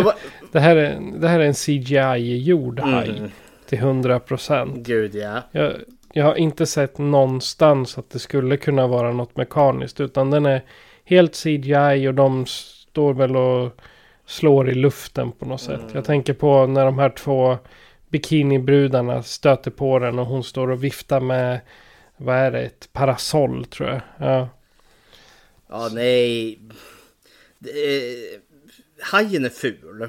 Va... det, här är, det här är en CGI-gjord haj. Mm. Till 100 procent. Gud ja. Jag, jag har inte sett någonstans att det skulle kunna vara något mekaniskt. Utan den är helt CGI och de står väl och slår i luften på något sätt. Jag Mm. tänker på när de här två bikinibrudarna stöter på den och hon står och viftar med, vad är det, ett parasoll tror jag. Ja, Ja, nej. Är... Hajen är ful.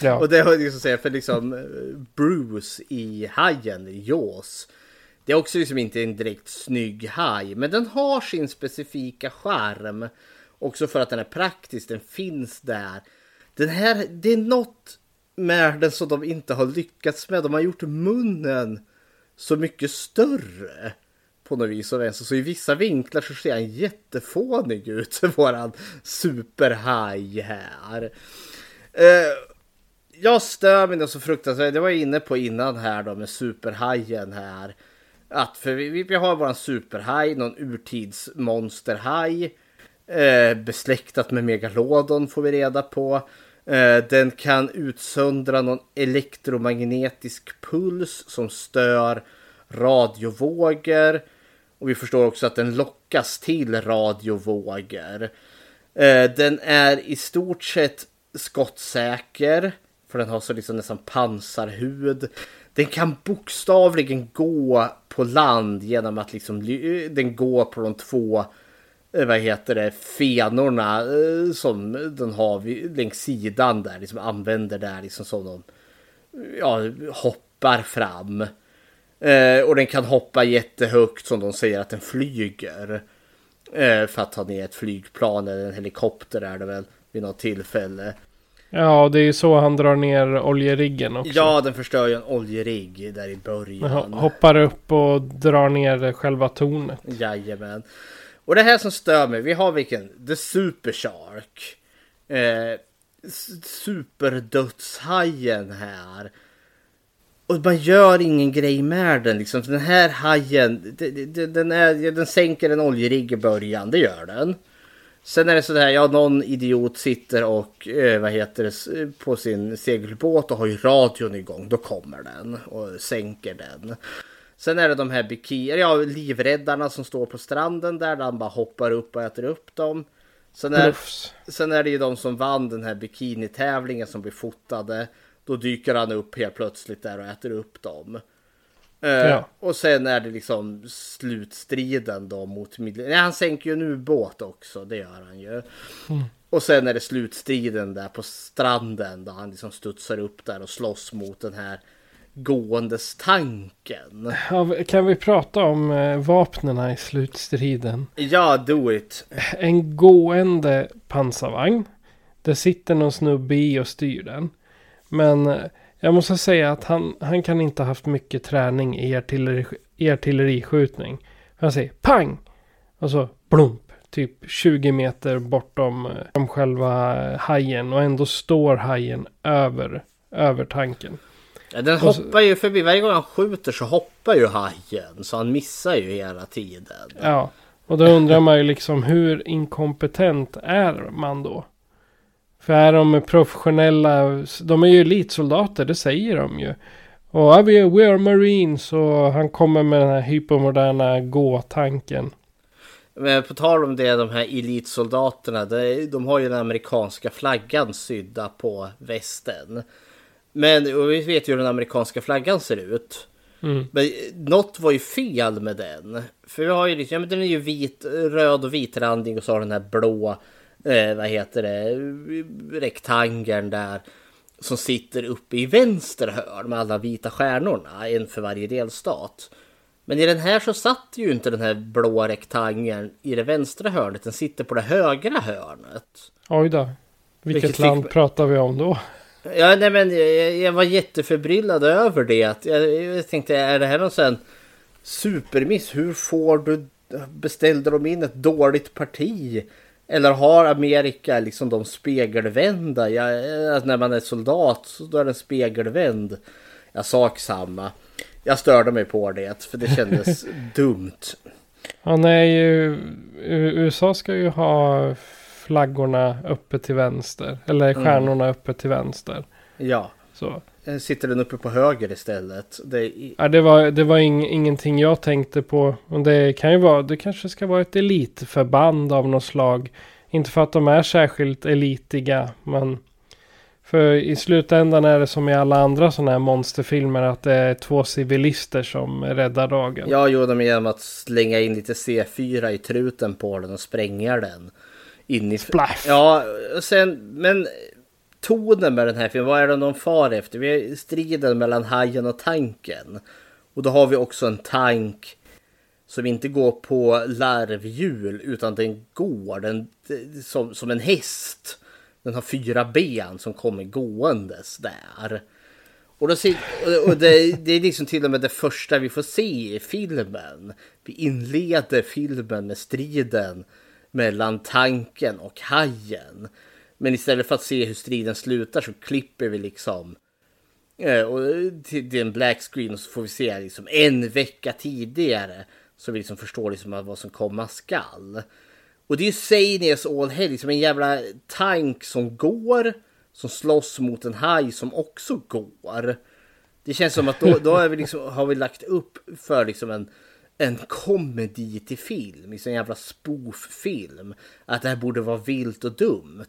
Ja. och det har jag liksom säga för liksom eh, Bruce i Hajen i Jaws. Det är också liksom inte en direkt snygg haj, men den har sin specifika charm. Också för att den är praktisk, den finns där. Den här, det är något med den som de inte har lyckats med. De har gjort munnen så mycket större på något vis och vänster. Så i vissa vinklar så ser han jättefånig ut, våran superhaj här. Uh, jag stör mig så fruktansvärt. Det var jag inne på innan här då med superhajen här. Att för vi, vi har våran superhaj, någon urtidsmonsterhaj. Eh, besläktat med megalodon får vi reda på. Eh, den kan utsöndra någon elektromagnetisk puls som stör radiovågor. Och vi förstår också att den lockas till radiovågor. Eh, den är i stort sett skottsäker. För den har så liksom nästan pansarhud. Den kan bokstavligen gå på land genom att liksom den går på de två eh, vad heter det, fenorna eh, som den har längs sidan där, liksom använder där liksom som de ja, hoppar fram. Eh, och den kan hoppa jättehögt som de säger att den flyger. Eh, för att ta ner ett flygplan eller en helikopter är det väl vid något tillfälle. Ja, det är så han drar ner oljeriggen också. Ja, den förstör ju en oljerigg där i början. Hoppar upp och drar ner själva tornet. Jajamän. Och det här som stör mig, vi har vilken? The Super Shark. Eh, superdödshajen här. Och man gör ingen grej med den liksom. Den här hajen, den, är, den sänker en oljerigg i början, det gör den. Sen är det sådär, ja någon idiot sitter och eh, vad heter det på sin segelbåt och har ju radion igång. Då kommer den och sänker den. Sen är det de här bikini, ja livräddarna som står på stranden där. Där han bara hoppar upp och äter upp dem. Sen är, sen är det ju de som vann den här bikinitävlingen som blir fotade. Då dyker han upp helt plötsligt där och äter upp dem. Uh, ja. Och sen är det liksom slutstriden då mot Nej, han sänker ju en ubåt också, det gör han ju. Mm. Och sen är det slutstriden där på stranden då han liksom studsar upp där och slåss mot den här gåendes tanken. Kan vi prata om eh, vapnena i slutstriden? Ja, do it. En gående pansarvagn. Det sitter någon snubbe i och styr den. Men eh, jag måste säga att han, han kan inte ha haft mycket träning i artilleri, i artilleriskjutning. Han säger pang! Och så blump. Typ 20 meter bortom om själva hajen. Och ändå står hajen över, över tanken. Ja, den hoppar ju förbi. Varje gång han skjuter så hoppar ju hajen. Så han missar ju hela tiden. Ja, och då undrar man ju liksom hur inkompetent är man då? För är de professionella, de är ju elitsoldater, det säger de ju. Och we, we are marines och han kommer med den här hypermoderna gå-tanken. Men på tal om det, de här elitsoldaterna, de, de har ju den amerikanska flaggan sydda på västen. Men vi vet ju hur den amerikanska flaggan ser ut. Mm. Men något var ju fel med den. För vi har ju liksom, ja, men den är ju vit, röd och vitrandig och så har den här blå, eh, vad heter det, rektangeln där. Som sitter uppe i vänster hörn med alla vita stjärnorna, en för varje delstat. Men i den här så satt ju inte den här blå rektangeln i det vänstra hörnet, den sitter på det högra hörnet. Oj då. Vilket, Vilket land fick- pratar vi om då? Ja, nej, men jag, jag var jätteförbryllad över det. Att Jag, jag tänkte, är det här någon sån supermiss? Hur får du, beställde de in ett dåligt parti? Eller har Amerika liksom de spegelvända? Jag, att när man är soldat så då är den spegelvänd. Jag sak samma. Jag störde mig på det för det kändes dumt. Ja, nej, ju- USA ska ju ha flaggorna uppe till vänster. Eller Mm. stjärnorna uppe till vänster. Ja, Så. Sitter den uppe på höger istället? Det, Ja, det var, det var ing, ingenting jag tänkte på. Det kan ju vara, det kanske ska vara ett elitförband av något slag. Inte för att de är särskilt elitiga, men för i slutändan är det som i alla andra sådana här monsterfilmer att det är två civilister som räddar dagen. Ja, jo, de genom att slänga in lite C4 i truten på den och spränga den. In i... Splash! Ja, och sen, men tonen med den här filmen, vad är det de far efter? Vi har striden mellan hajen och tanken. Och då har vi också en tank som inte går på larvhjul utan den går den, som, som en häst. Den har fyra ben som kommer gåendes där. Och, då ser, och- det, det är liksom till och med det första vi får se i filmen. Vi inleder filmen med striden mellan tanken och hajen. Men istället för att se hur striden slutar så klipper vi liksom eh, och eh, till, till en black screen och så får vi se liksom en vecka tidigare. Så vi liksom förstår liksom vad som komma skall. Och det är ju Sanias All Hell, liksom en jävla tank som går. Som slåss mot en haj som också går. Det känns som att då, då är vi liksom, har vi lagt upp för liksom en, en komedi till film. Liksom en jävla spoof-film. Att det här borde vara vilt och dumt.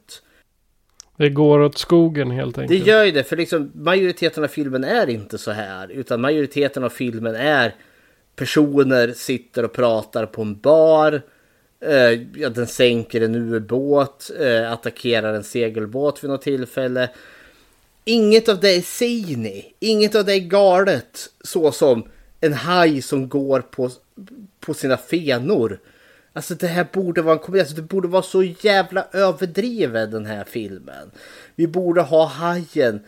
Det går åt skogen helt Det enkelt. gör ju det, för liksom majoriteten av filmen är inte så här. Utan majoriteten av filmen är personer sitter och pratar på en bar. Eh, ja, den sänker en ubåt, eh, attackerar en segelbåt vid något tillfälle. Inget av det är zany, inget av det är galet. Så som en haj som går på, på sina fenor. Alltså det här borde vara en komedi, alltså, det borde vara så jävla överdriven den här filmen. Vi borde ha hajen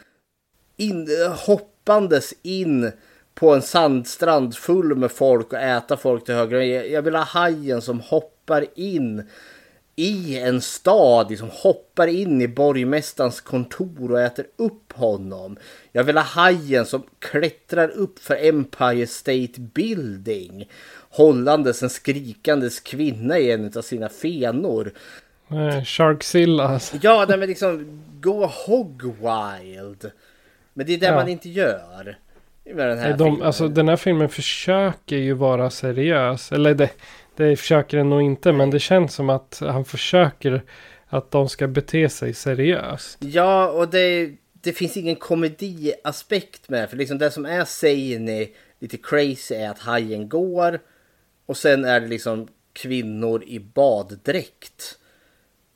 in, hoppandes in på en sandstrand full med folk och äta folk till höger. Jag vill ha hajen som hoppar in i en stad, liksom hoppar in i borgmästarens kontor och äter upp honom. Jag vill ha hajen som klättrar upp för Empire State Building hållandes en skrikandes kvinna i en av sina fenor. Eh, Sharkzilla. alltså. Ja, nej, men liksom gå hog wild. Men det är det Ja. man inte gör. Med den här Nej, de, filmen. alltså, den här filmen försöker ju vara seriös. Eller det, det försöker den nog inte. Men det känns som att han försöker att de ska bete sig seriöst. Ja, och det, det finns ingen komediaspekt med. För liksom det som är zany, lite crazy är att hajen går. Och sen är det liksom kvinnor i baddräkt.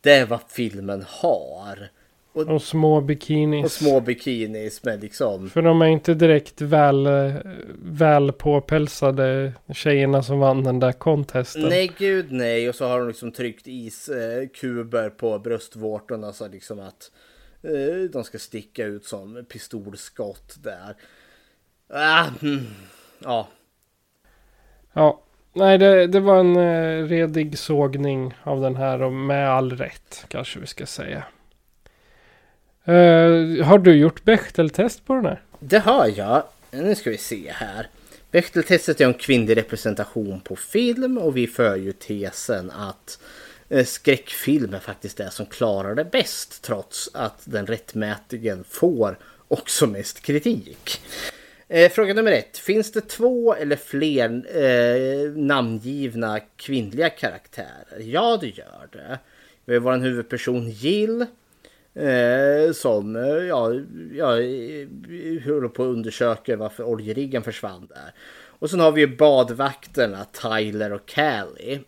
Det är vad filmen har. Och, Och små bikinis. och små bikinis med liksom... För de är inte direkt väl, eh, väl påpälsade tjejerna som vann den där contesten. Nej gud nej. Och så har de liksom tryckt iskuber på bröstvårtorna så liksom att eh, de ska sticka ut som pistolskott där. Ah, mm, ja, Ja, nej det, det var en eh, redig sågning av den här och med all rätt kanske vi ska säga. Eh, har du gjort Bechteltest på den här? det har jag. Nu ska vi se här. Bechteltestet är om kvinnlig representation på film och vi för ju tesen att eh, skräckfilm är faktiskt det som klarar det bäst trots att den rättmätigen får också mest kritik. Eh, fråga nummer ett. Finns det två eller fler eh, namngivna kvinnliga karaktärer? Ja, det gör det. Vi har vår huvudperson Jill. Eh, som eh, ja, ja, eh, håller på att undersöka varför oljeriggen försvann där. Och sen har vi badvakterna Tyler och Callie.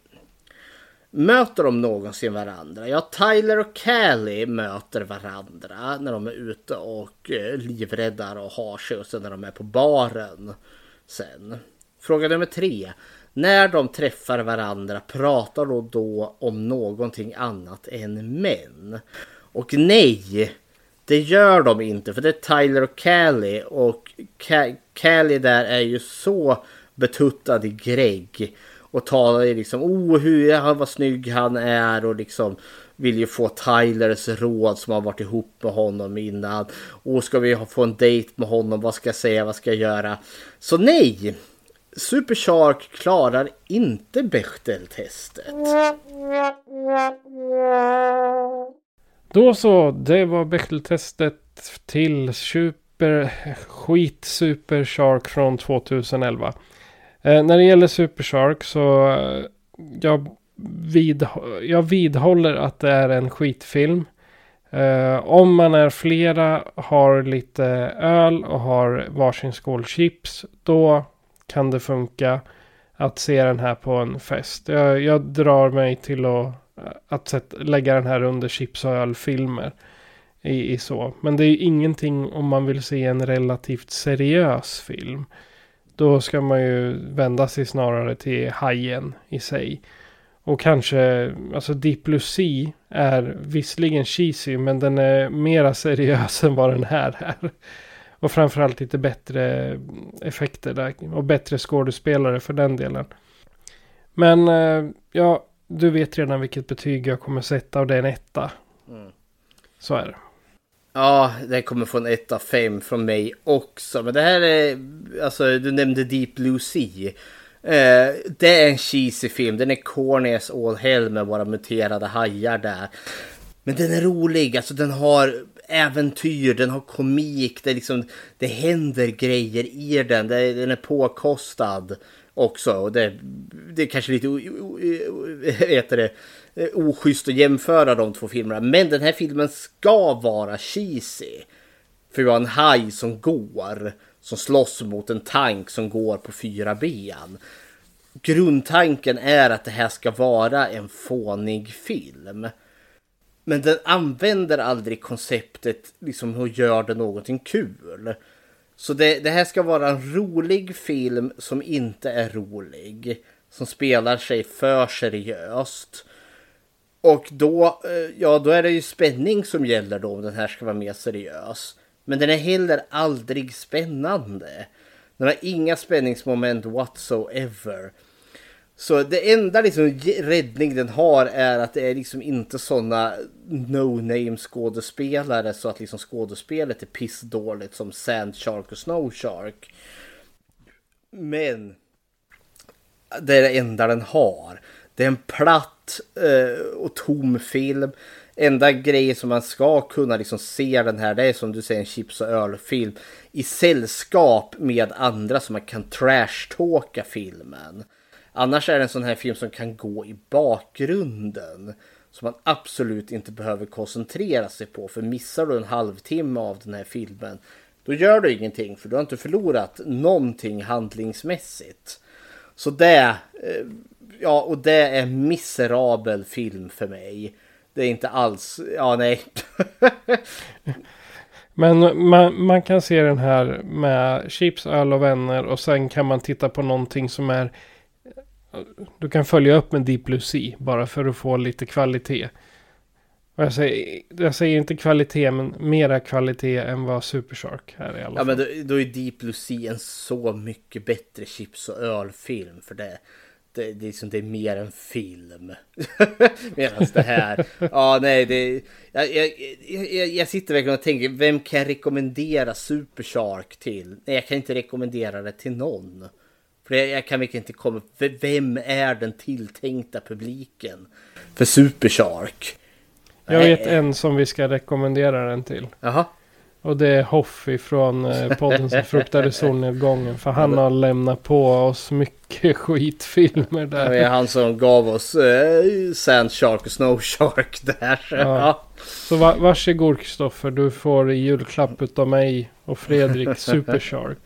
Möter de någonsin varandra? Ja, Tyler och Callie möter varandra när de är ute och eh, livräddar och har sig och sen när de är på baren. Sen. Fråga nummer tre. När de träffar varandra pratar de då om någonting annat än män? Och nej, det gör de inte för det är Tyler och Callie och Callie där är ju så betuttad i Greg och talar liksom oh hur vad snygg han är och liksom vill ju få Tylers råd som har varit ihop med honom innan. Och ska vi få en dejt med honom? Vad ska jag säga? Vad ska jag göra? Så nej! Super Shark klarar inte Bechdel-testet. Då så, det var Bechdel-testet till Super Skit Super Shark från 2011. Eh, när det gäller Super Shark så eh, jag, vid, jag vidhåller att det är en skitfilm. Eh, om man är flera, har lite öl och har varsin skål chips. Då kan det funka att se den här på en fest. Jag, jag drar mig till att, eh, att sätt, lägga den här under chips och ölfilmer. I, I så. Men det är ingenting om man vill se en relativt seriös film. Då ska man ju vända sig snarare till hajen i sig. Och kanske, alltså Sea är visserligen cheesy men den är mera seriös än vad den här är. Och framförallt lite bättre effekter där. Och bättre skådespelare för den delen. Men eh, ja, du vet redan vilket betyg jag kommer sätta och det är en etta. Mm. Så är det. Ja, det kommer få en 1 av 5 från mig också. Men det här är, alltså du nämnde Deep Blue Sea. Eh, det är en cheesy film. Den är corny as all hell med våra muterade hajar där. Men den är rolig, alltså den har äventyr, den har komik, det, liksom, det händer grejer i den. Det, den är påkostad också. Och det, det är kanske lite, heter det, Eh, oschysst att jämföra de två filmerna. Men den här filmen ska vara cheesy. För vi har en haj som går. Som slåss mot en tank som går på fyra ben. Grundtanken är att det här ska vara en fånig film. Men den använder aldrig konceptet liksom och gör det någonting kul. Så det, det här ska vara en rolig film som inte är rolig. Som spelar sig för seriöst. Och då, eh, ja, då är det ju spänning som gäller då om den här ska vara mer seriös. Men den är heller aldrig spännande. Den har inga spänningsmoment whatsoever. Så det enda liksom räddning den har är att det är liksom inte sådana no-name skådespelare så att liksom skådespelet är pissdåligt som Sand Shark och Snow Shark. Men det är det enda den har. Det är en platt eh, och tom film. Enda grejen som man ska kunna liksom se den här det är som du säger en chips och ölfilm. I sällskap med andra som man kan trashtalka filmen. Annars är det en sån här film som kan gå i bakgrunden. Som man absolut inte behöver koncentrera sig på. För missar du en halvtimme av den här filmen. Då gör du ingenting för du har inte förlorat någonting handlingsmässigt. Så det eh, ja, och det är miserabel film för mig. Det är inte alls, ja nej. Men man, man kan se den här med chips, öl och vänner och sen kan man titta på någonting som är du kan följa upp med Deep Blue Sea bara för att få lite kvalitet. Och jag, säger, jag säger inte kvalitet men mera kvalitet än vad Super Shark är i alla fall. Ja men då, då är Deep Blue Sea en så mycket bättre chips och ölfilm för det det, det, är liksom, det är mer en film. Medan det här, ja nej det, jag, jag, jag, jag, sitter verkligen och tänker, vem kan jag rekommendera Super Shark till? Nej jag kan inte rekommendera det till någon. För jag, jag kan verkligen inte komma, vem är den tilltänkta publiken för Super Shark? Jag vet en som vi ska rekommendera den till. Jaha. Och det är Hoffi från eh, podden som fruktade solnedgången. För han har lämnat på oss mycket skitfilmer där. Det är han som gav oss eh, Sand Shark och Snow Shark där. Ja. Så va varsågod Kristoffer. Du får i julklapp utav mig och Fredrik Super Shark.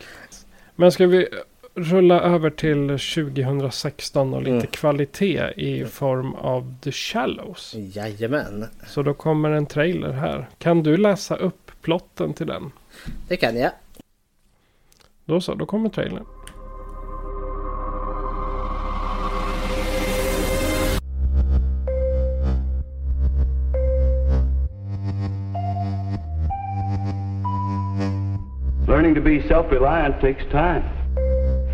Men ska vi rulla över till 2016 och lite Mm. kvalitet i form av The Shallows. Jajamän, Så då kommer en trailer här. Kan du läsa upp plotten till den? det kan jag. Då så, då kommer trailern. Learning to be self reliant takes time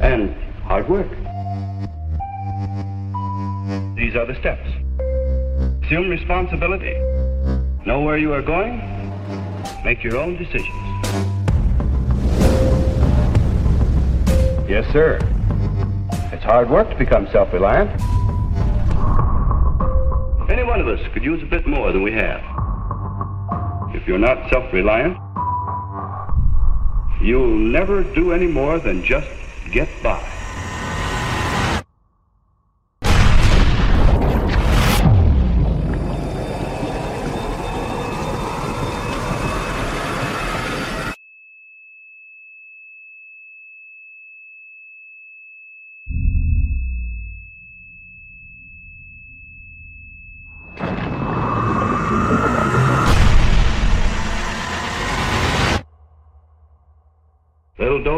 and hard work. These are the steps assume responsibility, know where you are going, make your own decisions. Yes, sir. It's hard work to become self reliant. Any one of us could use a bit more than we have. If you're not self reliant, you'll never do any more than just get by.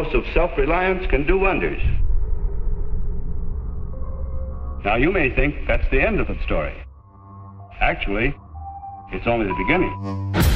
Dose of self-reliance can do wonders. Now you may think that's the end of the story. Actually, it's only the beginning.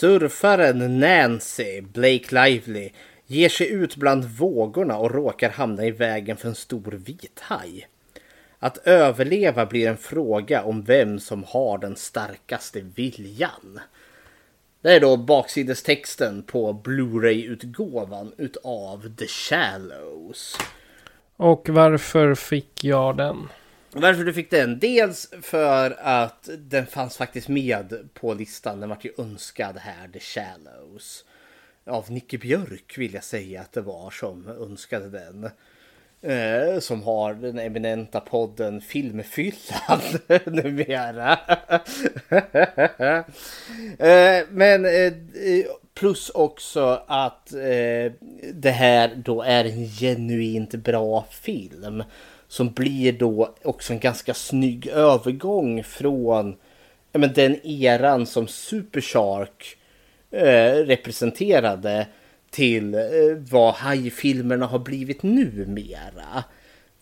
Surfaren Nancy, Blake Lively, ger sig ut bland vågorna och råkar hamna i vägen för en stor vithaj. Att överleva blir en fråga om vem som har den starkaste viljan. Det är då baksidestexten på Blu-ray-utgåvan utav The Shallows. Och varför fick jag den? Varför du fick den? Dels för att den fanns faktiskt med på listan. Den vart ju önskad här, The Shallows. Av Nicke Björk vill jag säga att det var som önskade den. Eh, som har den eminenta podden Filmfyllan numera. eh, men eh, plus också att eh, det här då är en genuint bra film. Som blir då också en ganska snygg övergång från ja, men den eran som Super Shark eh, representerade till eh, vad hajfilmerna har blivit numera.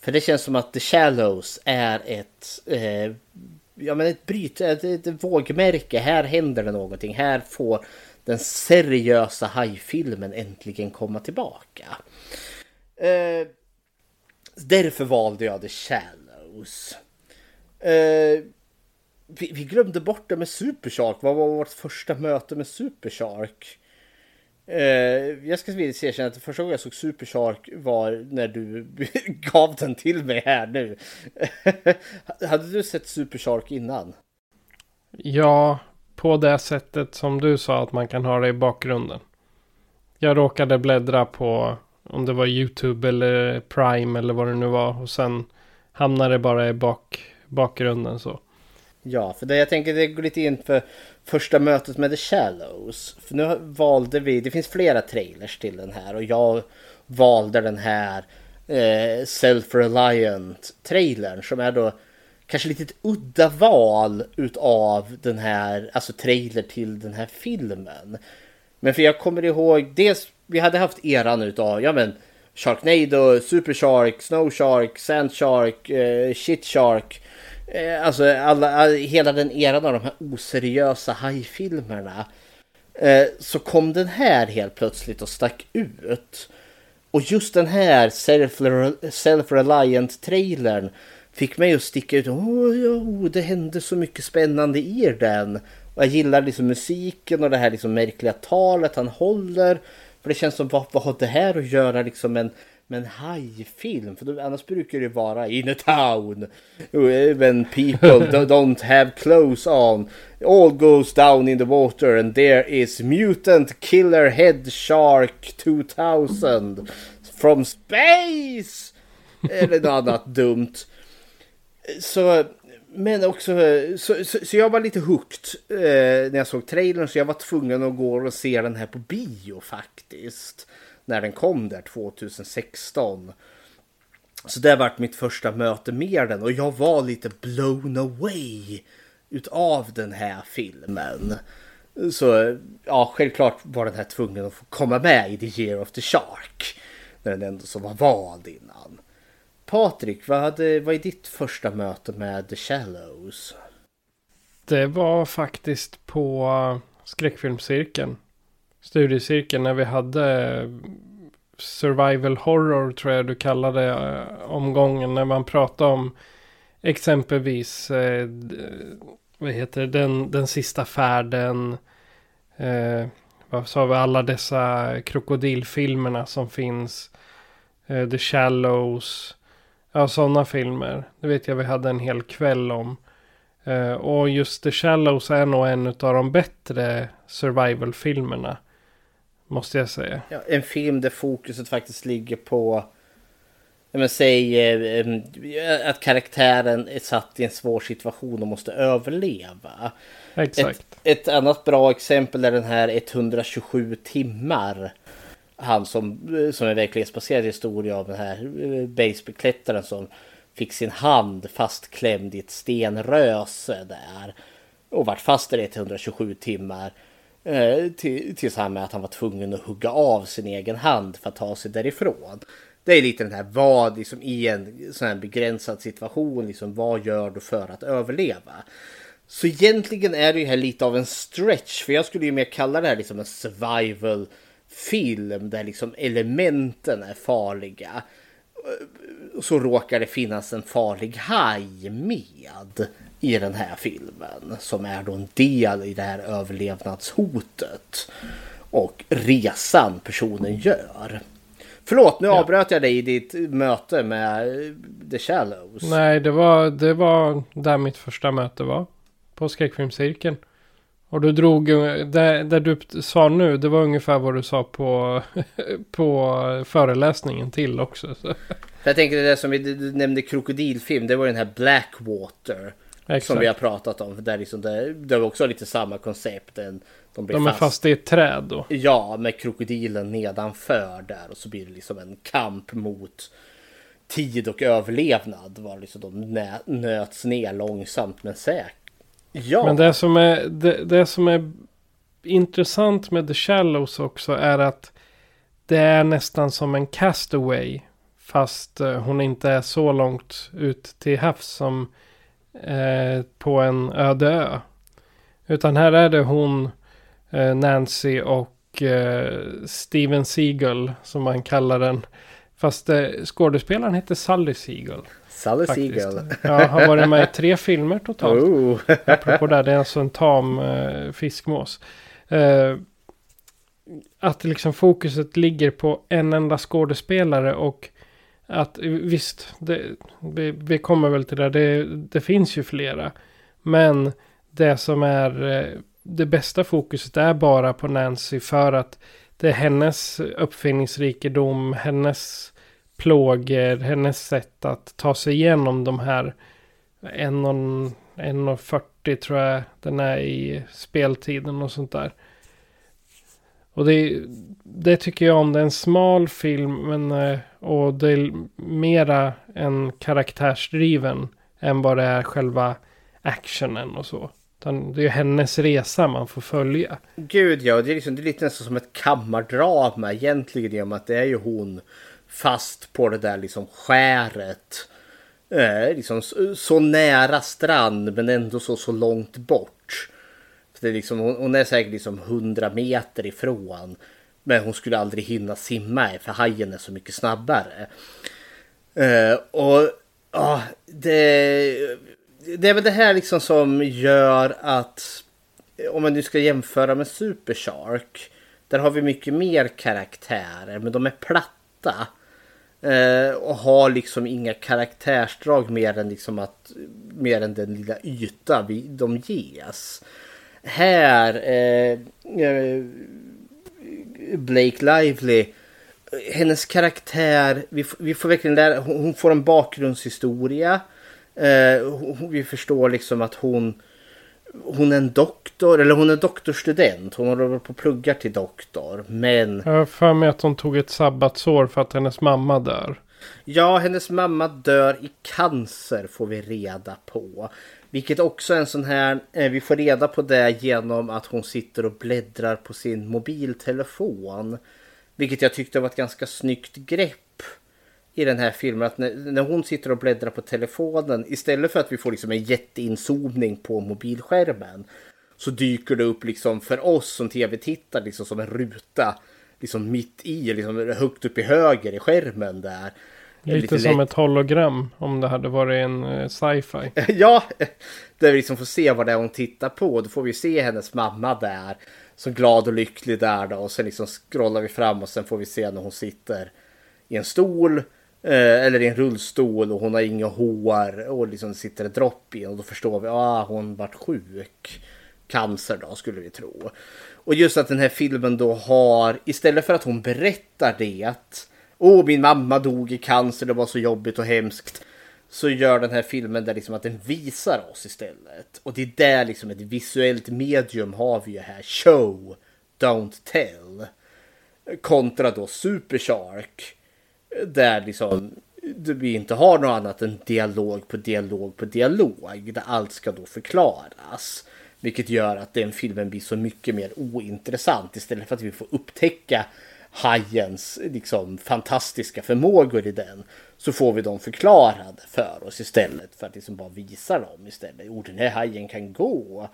För det känns som att The Shallows är ett, eh, ja, men ett bryt, ett, ett vågmärke. Här händer det någonting. Här får den seriösa hajfilmen äntligen komma tillbaka. Eh, därför valde jag The Shallows. Eh, vi, vi glömde bort det med Super Shark. Vad var vårt första möte med Super Shark? Uh, eh, jag ska erkänna att första gången jag såg Super Shark var när du gav den till mig här nu. Hade du sett Super Shark innan? Ja, på det sättet som du sa att man kan ha det i bakgrunden. Jag råkade bläddra på om det var YouTube eller Prime eller vad det nu var. Och sen hamnade det bara i bak, bakgrunden så. Ja, för det jag tänker det går lite in för första mötet med The Shallows. För nu valde vi, det finns flera trailers till den här och jag valde den här eh, Self-Reliant trailern som är då kanske lite ett udda val utav den här, alltså trailer till den här filmen. Men för jag kommer ihåg, dels vi hade haft eran utav, ja men Sharknado, Super Shark, Snow Shark, Sand Shark, eh, Shit Shark. Eh, alltså alla, all, hela den eran av de här oseriösa hajfilmerna. Eh, så kom den här helt plötsligt och stack ut. Och just den här Self-Reliant trailern fick mig att sticka ut. Oh, oh, det hände så mycket spännande i den. Och jag gillar liksom musiken och det här liksom märkliga talet han håller. För det känns som vad, vad har det här att göra liksom med en, med en hajfilm? För då, annars brukar det vara in a town. When people don't have clothes on. All goes down in the water and there is mutant killer head shark 2000. From space! Eller något annat dumt. Så men också, så, så, så, jag var lite hooked eh, när jag såg trailern så jag var tvungen att gå och se den här på bio faktiskt. När den kom där 2016. Så det vart mitt första möte med den och jag var lite blown away utav den här filmen. Så ja, självklart var den här tvungen att få komma med i The Year of the Shark. När den ändå så var vald innan. Patrik, vad, hade, vad är ditt första möte med The Shallows? Det var faktiskt på skräckfilmscirkeln. Studiecirkeln när vi hade eh, survival horror tror jag du kallade eh, omgången. När man pratade om exempelvis eh, vad heter det, den, den sista färden. Eh, vad sa vi, alla dessa krokodilfilmerna som finns. Eh, The Shallows. Ja, sådana filmer. Det vet jag vi hade en hel kväll om. Uh, och just The Shallows är nog en av de bättre survival-filmerna. Måste jag säga. Ja, en film där fokuset faktiskt ligger på men säg eh, att karaktären är satt i en svår situation och måste överleva. Exakt. Ett, ett annat bra exempel är den här 127 timmar han som, eh, som är verklighetsbaserad historia av den här eh, baseballklättraren som fick sin hand fastklämd i ett stenröse där. Och vart fast i 127 timmar. Eh, tills han med att han var tvungen att hugga av sin egen hand för att ta sig därifrån. Det är lite den här vad liksom i en sån här begränsad situation. Liksom, vad gör du för att överleva? Så egentligen är det ju här lite av en stretch. För jag skulle ju mer kalla det här liksom en survival film där liksom elementen är farliga. Så råkar det finnas en farlig haj med i den här filmen. Som är då en del i det här överlevnadshotet. Och resan personen gör. Förlåt, nu ja. avbröt jag dig i ditt möte med The Shallows. Nej, det var, det var där mitt första möte var. På skräckfilmscirkeln. Och du drog, det, det du sa nu, det var ungefär vad du sa på, på föreläsningen till också. Så. Jag tänker det som vi nämnde krokodilfilm, det var den här Blackwater. Exakt. Som vi har pratat om. Där liksom det, det var också lite samma koncept. De, blir de är fast. fast i ett träd då? Ja, med krokodilen nedanför där. Och så blir det liksom en kamp mot tid och överlevnad. Var liksom de nöts ner långsamt men säkert. Ja. Men det som, är, det, det som är intressant med The Shallows också är att det är nästan som en castaway. Fast eh, hon inte är så långt ut till havs som eh, på en öde ö. Utan här är det hon, eh, Nancy och eh, Steven Seagal som man kallar den. Fast eh, skådespelaren heter Sally Seagal. Sally Seagal. Ja, har varit med i tre filmer totalt. Oh. Apropå det, det är alltså en tam eh, fiskmås. Eh, att liksom fokuset ligger på en enda skådespelare och att visst, det, vi, vi kommer väl till det, det, det finns ju flera. Men det som är eh, det bästa fokuset är bara på Nancy för att det är hennes uppfinningsrikedom, hennes plågor, hennes sätt att ta sig igenom de här 1.40 tror jag den är i speltiden och sånt där. Och det, det tycker jag om. Det är en smal film men, eh, och det är mera en karaktärsdriven än vad det är själva actionen och så. Det är hennes resa man får följa. Gud ja, det är, liksom, det är lite nästan som ett kammardrama egentligen. I och med att det är ju hon fast på det där liksom skäret. Eh, liksom så, så, nära strand men ändå så, så långt bort. det är liksom, hon, hon är säkert liksom 100 meter ifrån. Men hon skulle aldrig hinna simma för hajen är så mycket snabbare. Eh, och ja, det, det är väl det här liksom som gör att om man nu ska jämföra med Super Shark. Där har vi mycket mer karaktärer men de är platta. Eh, och har liksom inga karaktärsdrag mer än liksom att mer än den lilla yta vi, de ges. Här eh, eh, Blake Lively hennes karaktär, vi, vi får verkligen lära, hon får en bakgrundshistoria. Eh, vi förstår liksom att hon hon är en doktor, eller hon är doktorstudent. Hon håller på att plugga till doktor. Men... Jag har för mig att hon tog ett sabbatsår för att hennes mamma dör. Ja, hennes mamma dör i cancer får vi reda på. Vilket också är en sån här, eh, vi får reda på det genom att hon sitter och bläddrar på sin mobiltelefon. Vilket jag tyckte var ett ganska snyggt grepp i den här filmen att när, när, hon sitter och bläddrar på telefonen istället för att vi får liksom en jätteinzoomning på mobilskärmen så dyker det upp liksom för oss som tv-tittare liksom som en ruta liksom mitt i, liksom högt upp i höger i skärmen där. Lite, lite som lätt. ett hologram om det hade varit en uh, sci-fi. ja, där vi liksom får se vad det är hon tittar på. Då får vi se hennes mamma där. Så glad och lycklig där då. Och sen liksom scrollar vi fram och sen får vi se när hon sitter i en stol Eh, Eh, eller i en rullstol och hon har inga hår och liksom sitter ett dropp i och då förstår vi att ah, hon vart sjuk. Cancer då skulle vi tro. Och just att den här filmen då har istället för att hon berättar det Åh, min mamma dog i cancer, det var så jobbigt och hemskt. Så gör den här filmen där liksom att den visar oss istället. Och det är där liksom ett visuellt medium har vi ju här. Show, don't tell. Kontra då Super Shark där liksom vi inte har något annat än dialog på dialog på dialog. Där allt ska då förklaras. Vilket gör att den filmen blir så mycket mer ointressant istället för att vi får upptäcka hajens liksom, fantastiska förmågor i den. Så får vi dem förklarade för oss istället för att liksom bara visa dem istället. Oh, den här hajen kan gå.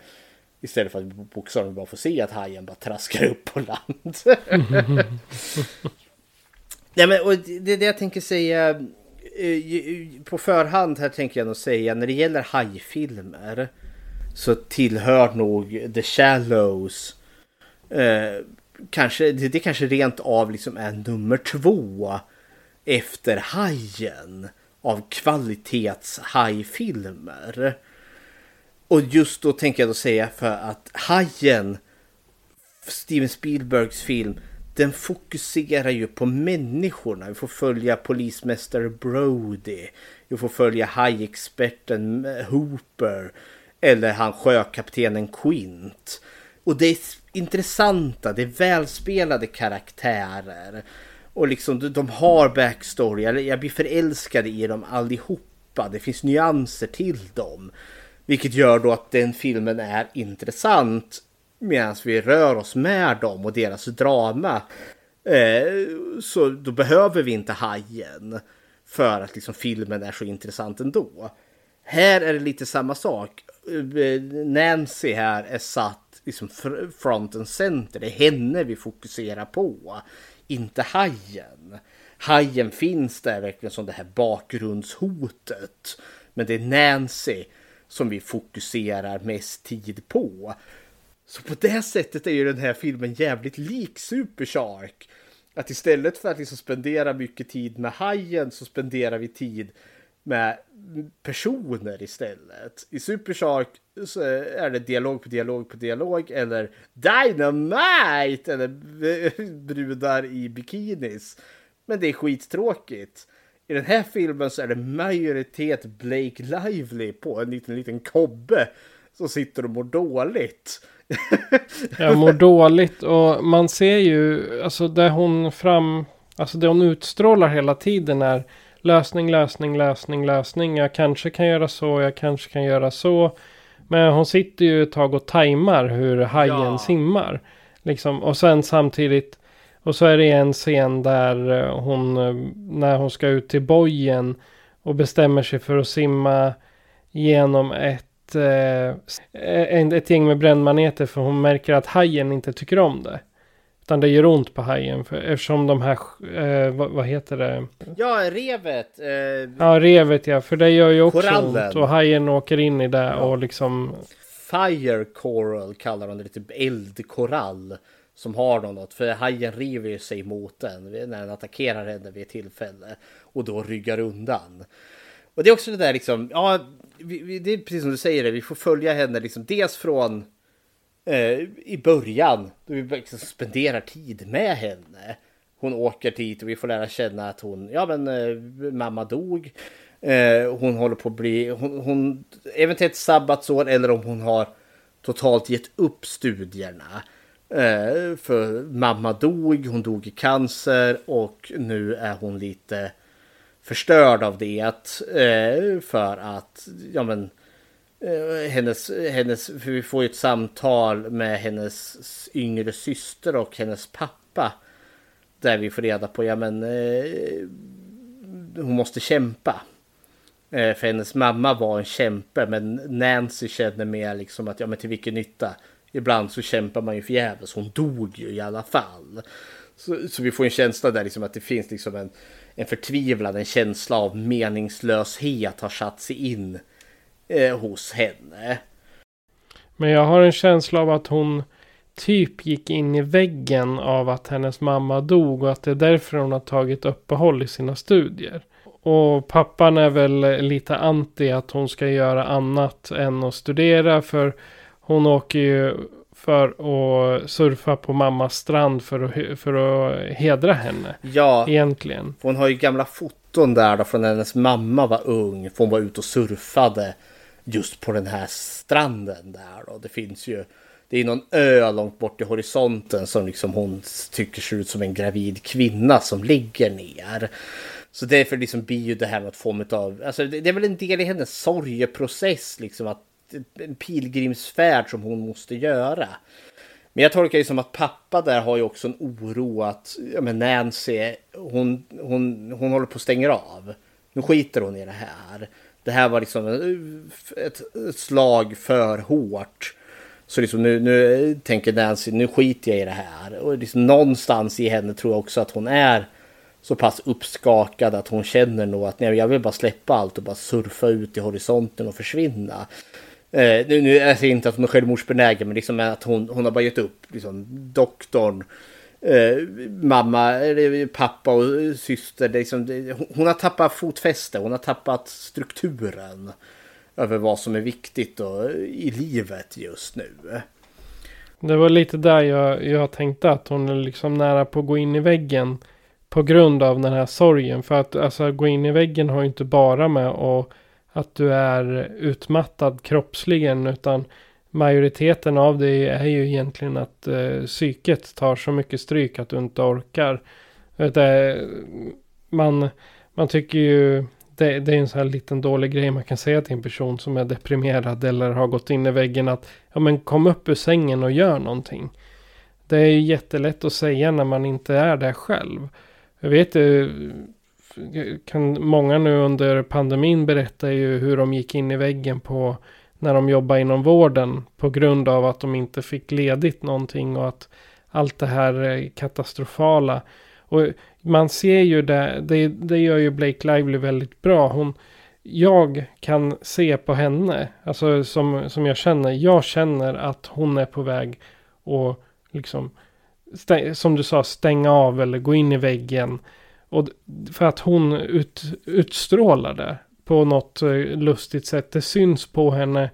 Istället för att vi bokstavligen bara får se att hajen bara traskar upp på land. Ja, men, och det är det jag tänker säga eh, på förhand här tänker jag nog säga när det gäller hajfilmer så tillhör nog The Shallows eh, kanske, det, det kanske rent av liksom är nummer två efter Hajen av kvalitetshajfilmer. Och just då tänker jag då säga för att Hajen, Steven Spielbergs film, den fokuserar ju på människorna. Vi får följa polismästare Brody. Vi får följa hajexperten eh, Hooper. Eller han sjökaptenen Quint. Och det är intressanta, det är välspelade karaktärer. Och liksom de har backstory. Jag blir förälskad i dem allihopa. Det finns nyanser till dem. Vilket gör då att den filmen är intressant medan vi rör oss med dem och deras drama. Eh, så då behöver vi inte hajen för att liksom filmen är så intressant ändå. Här är det lite samma sak. Eh, Nancy här är satt liksom front and center. Det är henne vi fokuserar på. Inte hajen. Hajen finns där verkligen som det här bakgrundshotet. Men det är Nancy som vi fokuserar mest tid på. Så på det sättet är ju den här filmen jävligt lik Super Shark. Att istället för att liksom spendera mycket tid med hajen så spenderar vi tid med personer istället. I Super Shark så är det dialog på dialog på dialog eller Dynamite eller brudar i bikinis. Men det är skittråkigt. I den här filmen så är det majoritet Blake Lively på en liten, liten kobbe som sitter och mår dåligt. Jag mår dåligt och man ser ju, alltså det hon fram, alltså det hon utstrålar hela tiden är lösning, lösning, lösning, lösning. Jag kanske kan göra så, jag kanske kan göra så. Men hon sitter ju ett tag och tajmar hur hajen ja. simmar. Liksom, och sen samtidigt, och så är det en scen där eh, hon, eh, när hon ska ut till bojen och bestämmer sig för att simma genom ett ett, ett gäng med brännmaneter för hon märker att hajen inte tycker om det. Utan det gör ont på hajen för, eftersom de här, eh, vad, vad, heter det? Ja, revet. Eh, ja, revet ja, för det gör ju också korallen. ont och hajen åker in i det ja. och liksom. Fire coral kallar de det, typ eldkorall. Som har något, för hajen river sig mot den när den attackerar henne vid ett tillfälle. Och då ryggar undan. Och det är också det där liksom, ja, vi, vi, det är precis som du säger, det, vi får följa henne liksom dels från eh, i början, då vi liksom spenderar tid med henne. Hon åker dit och vi får lära känna att hon, ja men eh, mamma dog. Eh, hon håller på att bli, hon, hon eventuellt sabbatsår eller om hon har totalt gett upp studierna. Eh, för mamma dog, hon dog i cancer och nu är hon lite förstörd av det. Eh, för att, ja men, eh, hennes, hennes, för vi får ju ett samtal med hennes yngre syster och hennes pappa. Där vi får reda på, ja men, eh, hon måste kämpa. För hennes mamma var en kämpe men Nancy känner mer liksom att ja men till vilken nytta. Ibland så kämpar man ju förgäves. Hon dog ju i alla fall. Så, så vi får en känsla där liksom att det finns liksom en, en förtvivlan, en känsla av meningslöshet har satt sig in eh, hos henne. Men jag har en känsla av att hon typ gick in i väggen av att hennes mamma dog och att det är därför hon har tagit uppehåll i sina studier. Och pappan är väl lite anti att hon ska göra annat än att studera för hon åker ju för att surfa på mammas strand för att, för att hedra henne. Ja, egentligen. Hon har ju gamla foton där då från när hennes mamma var ung. För hon var ute och surfade just på den här stranden där. då. det finns ju. Det är någon ö långt bort i horisonten som liksom hon tycker ser ut som en gravid kvinna som ligger ner. Så därför liksom blir ju det här något form av, alltså det, det är väl en del i hennes sorgeprocess liksom att en pilgrimsfärd som hon måste göra. Men jag tolkar det som att pappa där har ju också en oro att ja, men Nancy, hon, hon, hon håller på att stänga av. Nu skiter hon i det här. Det här var liksom ett, ett slag för hårt. Så liksom nu, nu tänker Nancy, nu skiter jag i det här. Och liksom någonstans i henne tror jag också att hon är så pass uppskakad att hon känner nog att nej, jag vill bara släppa allt och bara surfa ut i horisonten och försvinna. Eh, nu, nu är det inte att hon är självmordsbenägen, men liksom att hon, hon har bara gett upp. Liksom, doktorn, eh, mamma, eh, pappa och eh, syster. Liksom, det, hon har tappat fotfäste, hon har tappat strukturen över vad som är viktigt då, eh, i livet just nu. Det var lite där jag, jag tänkte att hon är liksom nära på att gå in i väggen. På grund av den här sorgen. För att alltså, gå in i väggen har ju inte bara med att att du är utmattad kroppsligen utan majoriteten av det är ju egentligen att eh, psyket tar så mycket stryk att du inte orkar. Eh, man, man tycker ju det, det, är en sån här liten dålig grej man kan säga till en person som är deprimerad eller har gått in i väggen att ja men kom upp ur sängen och gör någonting. Det är ju jättelätt att säga när man inte är där själv. Jag vet ju kan många nu under pandemin berätta ju hur de gick in i väggen på när de jobbade inom vården på grund av att de inte fick ledigt någonting och att allt det här katastrofala. Och man ser ju det, det, det gör ju Blake Lively väldigt bra. Hon, jag kan se på henne, alltså som, som jag känner, jag känner att hon är på väg och liksom, stäng, som du sa, stänga av eller gå in i väggen. Och för att hon ut, utstrålar det på något eh, lustigt sätt. Det syns på henne.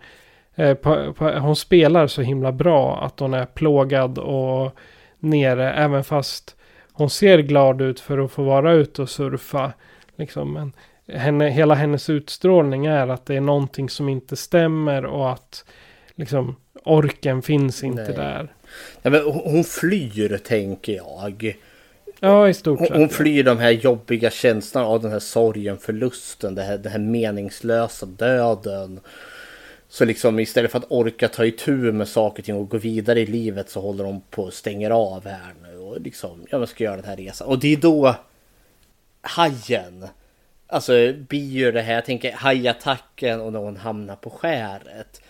Eh, på, på, hon spelar så himla bra att hon är plågad och nere. Även fast hon ser glad ut för att få vara ute och surfa. Liksom, men henne, hela hennes utstrålning är att det är någonting som inte stämmer och att liksom orken finns inte Nej. där. Ja, men hon flyr tänker jag. Ja, i stort Hon, sett. hon flyr de här jobbiga känslorna av den här sorgen, förlusten, det här, den här meningslösa döden. Så liksom istället för att orka ta itu med saker och ting och gå vidare i livet så håller de på och stänger av här nu och liksom, ja men ska göra den här resan. Och det är då hajen, alltså blir ju det här, jag tänker hajattacken och när hon hamnar på skäret.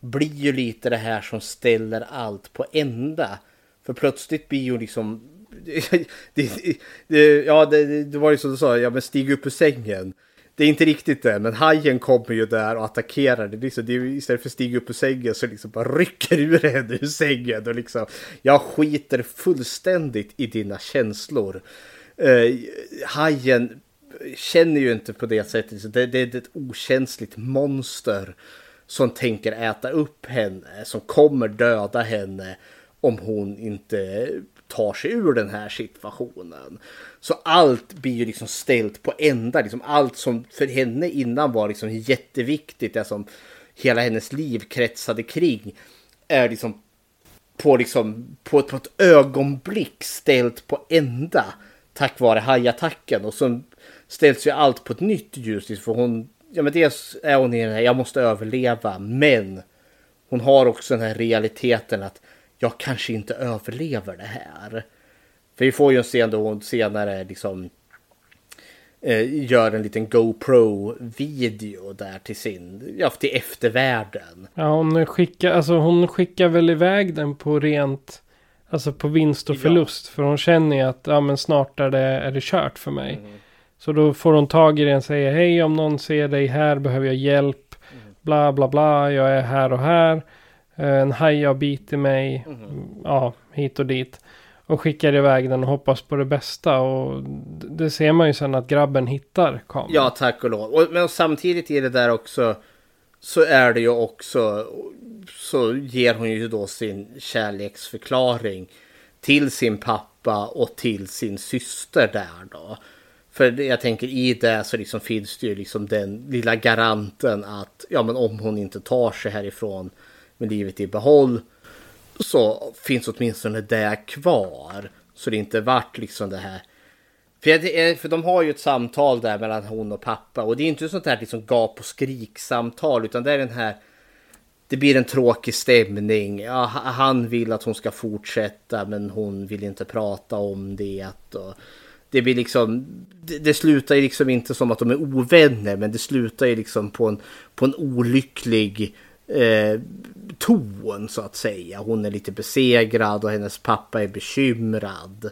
Blir ju lite det här som ställer allt på ända. För plötsligt blir ju liksom det, det, ja, det, det var ju som du sa, ja men stig upp ur sängen. Det är inte riktigt det, men hajen kommer ju där och attackerar. Det, liksom, det är, istället för att stiga upp ur sängen så liksom bara rycker ur henne ur sängen. Och liksom, jag skiter fullständigt i dina känslor. Eh, hajen känner ju inte på det sättet. Så det, det är ett okänsligt monster som tänker äta upp henne, som kommer döda henne om hon inte tar sig ur den här situationen. Så allt blir ju liksom ställt på ända. Liksom allt som för henne innan var liksom jätteviktigt, det som hela hennes liv kretsade kring, är liksom på, liksom, på, ett, på ett ögonblick ställt på ända tack vare hajattacken. Och så ställs ju allt på ett nytt ljus. Liksom, för hon, ja men dels är hon i den här, jag måste överleva, men hon har också den här realiteten att jag kanske inte överlever det här. För vi får ju en scen då hon senare liksom eh, gör en liten GoPro-video där till sin, ja till eftervärlden. Ja, hon skickar, alltså hon skickar väl iväg den på rent, alltså på vinst och Ja. förlust. För hon känner ju att, ja men snart är det, är det kört för mig. Mm. Så då får hon tag i den och säger, hej om någon ser dig här behöver jag hjälp. Mm. Bla bla bla, jag är här och här. Eh, En haj har bitit mig. Mm. Ja, hit och dit. Och skickar iväg den och hoppas på det bästa. Och det ser man ju sen att grabben hittar kameran. Ja, tack och lov. Och, men samtidigt i det där också så är det ju också så ger hon ju då sin kärleksförklaring till sin pappa och till sin syster där då. För jag tänker i det så liksom finns det ju liksom den lilla garanten att ja men om hon inte tar sig härifrån med livet i behåll så finns åtminstone det kvar. Så det inte vart liksom det här för, jag, för de har ju ett samtal där mellan hon och pappa och det är inte sånt här liksom gap och skrik samtal utan det är den här det blir en tråkig stämning. Ja, han vill att hon ska fortsätta men hon vill inte prata om det. Och det blir liksom, det, det slutar ju liksom inte som att de är ovänner men det slutar ju liksom på en, på en olycklig eh, ton så att säga. Hon är lite besegrad och hennes pappa är bekymrad.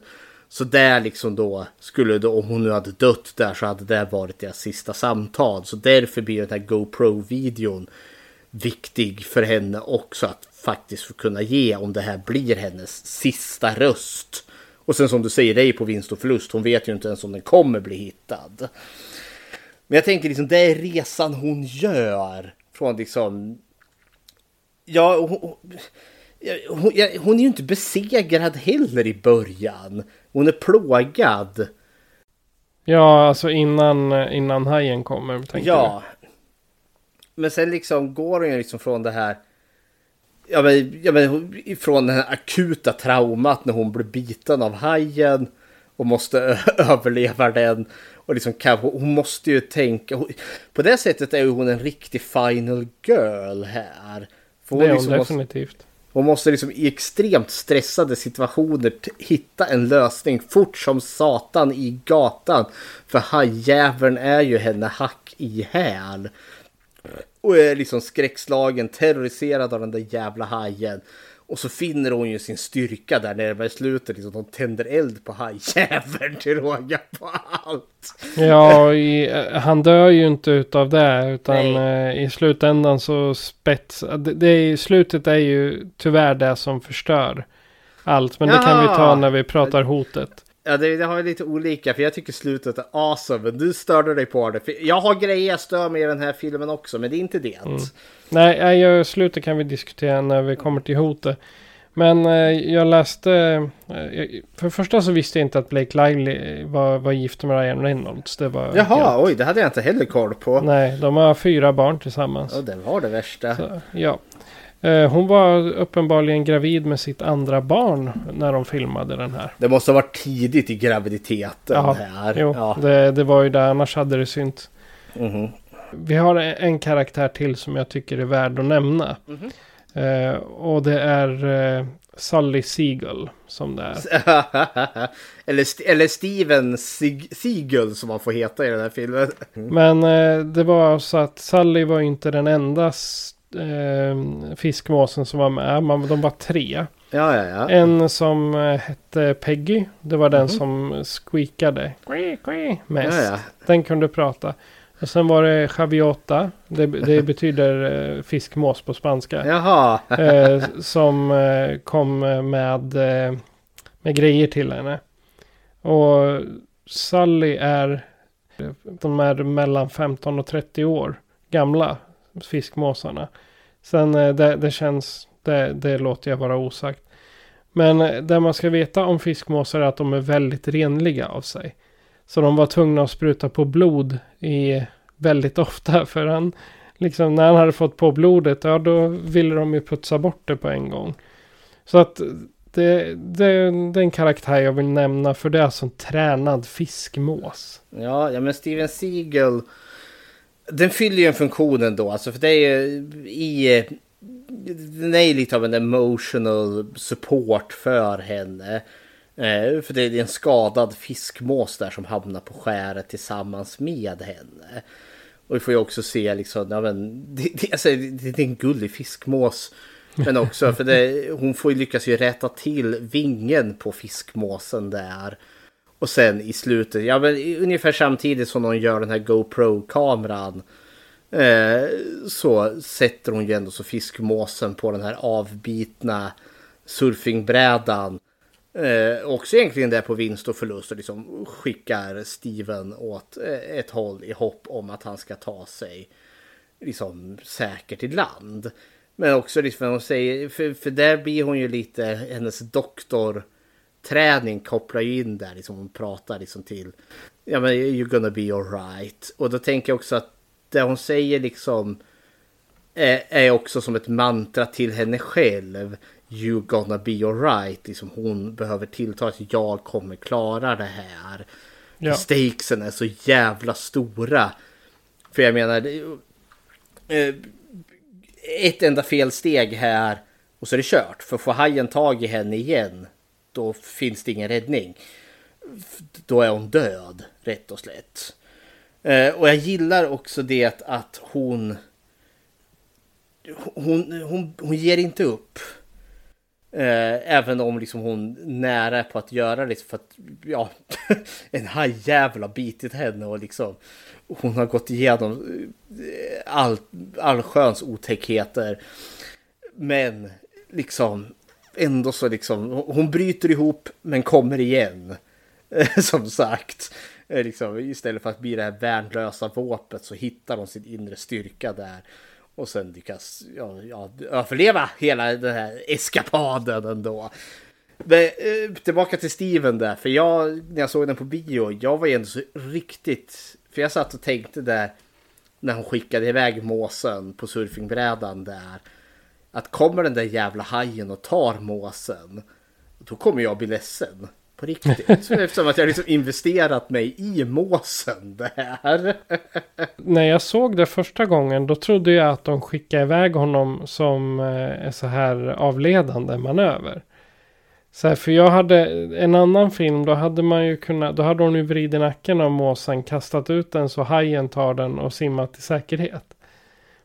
Så där liksom då skulle då om hon nu hade dött där så hade det varit deras sista samtal. Så därför blir den här GoPro-videon viktig för henne också att faktiskt få kunna ge om det här blir hennes sista röst. Och sen som du säger, det är ju på vinst och förlust. Hon vet ju inte ens om den kommer bli hittad. Men jag tänker liksom, det är resan hon gör. Från liksom... Ja, hon, hon, hon är ju inte besegrad heller i början. Hon är plågad. Ja, alltså innan, innan hajen kommer. Ja. Men sen liksom går hon ju liksom från det här. Ja men, ja men från det här akuta traumat när hon blir biten av hajen. Och måste överleva den. Och liksom hon måste ju tänka. På det sättet är ju hon en riktig final girl här. För du? Det är hon liksom måste- definitivt. hon måste liksom i extremt stressade situationer hitta en lösning fort som satan i gatan. För hajjäveln är ju henne hack i häl. Och är liksom skräckslagen, terroriserad av den där jävla hajen. Och så finner hon ju sin styrka där i slutet. Liksom, de tänder eld på hajjäveln till råga på allt. Ja, i, han dör ju inte utav det. Utan eh, i slutändan så spets... Det, det, slutet är ju tyvärr det som förstör allt. Men det kan vi ta när vi pratar hotet. Ja, det, det har jag lite olika. För jag tycker slutet är awesome. Men du störde dig på det. För jag har grejer jag stör mig i den här filmen också. Men det är inte det. Mm. Nej, jag, slutet kan vi diskutera när vi kommer till hotet. Men eh, jag läste... Eh, för det första så visste jag inte att Blake Lively var, var gift med Ryan Reynolds. Det var Jaha, helt... oj, det hade jag inte heller koll på. Nej, de har fyra barn tillsammans. Ja, det var det värsta. Så, ja. Eh, hon var uppenbarligen gravid med sitt andra barn när de filmade den här. Det måste ha varit tidigt i graviditeten ja, här. Jo, ja, det, det var ju det, annars hade det synt. Mm -hmm. Vi har en karaktär till som jag tycker är värd att nämna. Mm -hmm. eh, och det är eh, Sully Siegel som det är. eller, St eller Steven Siegel som man får heta i den här filmen. Men eh, det var så att Sully var inte den enda eh, fiskmåsen som var med. Man, de var tre. Ja, ja, ja. En som eh, hette Peggy. Det var den mm som squeakade. Mest. Den kunde prata. Och sen var det Chaviota. Det, det betyder eh, fiskmås på spanska. Jaha. eh, som eh, kom med, eh, med grejer till henne. Och Sally är, de är mellan 15 och 30 år gamla fiskmåsarna. Sen eh, det, det känns, det, det låter jag vara osagt. Men eh, det man ska veta om fiskmåsar är att de är väldigt renliga av sig. Så de var tvungna att spruta på blod i väldigt ofta. För han, liksom när han hade fått på blodet, ja då ville de ju putsa bort det på en gång. Så att det, det, det är en karaktär jag vill nämna för det är alltså en tränad fiskmås. Ja, ja men Steven Seagal den fyller ju en funktion ändå, alltså för det är ju i... Den är ju lite av en emotional support för henne. Eh, för det är en skadad fiskmås där som hamnar på skäret tillsammans med henne. Och vi får ju också se liksom, ja men, det, det, alltså, det är en gullig fiskmås. Men också för det, hon får ju lyckas ju rätta till vingen på fiskmåsen där. Och sen i slutet, ja men ungefär samtidigt som de gör den här GoPro-kameran. Eh, så sätter hon ju ändå så fiskmåsen på den här avbitna surfingbrädan. Eh, också egentligen där på vinst och förlust och liksom skickar Steven åt eh, ett håll i hopp om att han ska ta sig liksom säkert i land. Men också liksom hon säger, för, för där blir hon ju lite hennes doktor träning kopplar ju in där, liksom hon pratar liksom till, ja men you're gonna be alright. Och då tänker jag också att det hon säger liksom är, är också som ett mantra till henne själv. You gonna be alright. Liksom hon behöver tillta att jag kommer klara det här. Ja. Stakesen är så jävla stora. För jag menar, eh, ett enda felsteg här och så är det kört. För får hajen tag i henne igen då finns det ingen räddning. Då är hon död, rätt och slätt. Eh, och jag gillar också det att hon, hon, hon, hon ger inte upp. Eh, även om liksom hon nära är på att göra det för att ja, en hajjävel har bitit henne och liksom hon har gått igenom eh, all, allsköns otäckheter. Men liksom ändå så liksom, hon bryter ihop men kommer igen. Som sagt. Eh, liksom, istället för att bli det här värnlösa våpet så hittar hon sin inre styrka där. Och sen lyckas ja, ja, överleva hela den här eskapaden ändå. Men, eh, tillbaka till Steven där, för jag, när jag såg den på bio, jag var ju ändå så riktigt, för jag satt och tänkte där när hon skickade iväg måsen på surfingbrädan där att kommer den där jävla hajen och tar måsen, då kommer jag bli ledsen. På riktigt. Eftersom att jag liksom investerat mig i måsen där. När jag såg det första gången då trodde jag att de skickade iväg honom som en eh, så här avledande manöver. Så här, för jag hade en annan film, då hade man ju kunnat, då hade hon ju vridit nacken av måsen, kastat ut den så hajen tar den och simmat till säkerhet.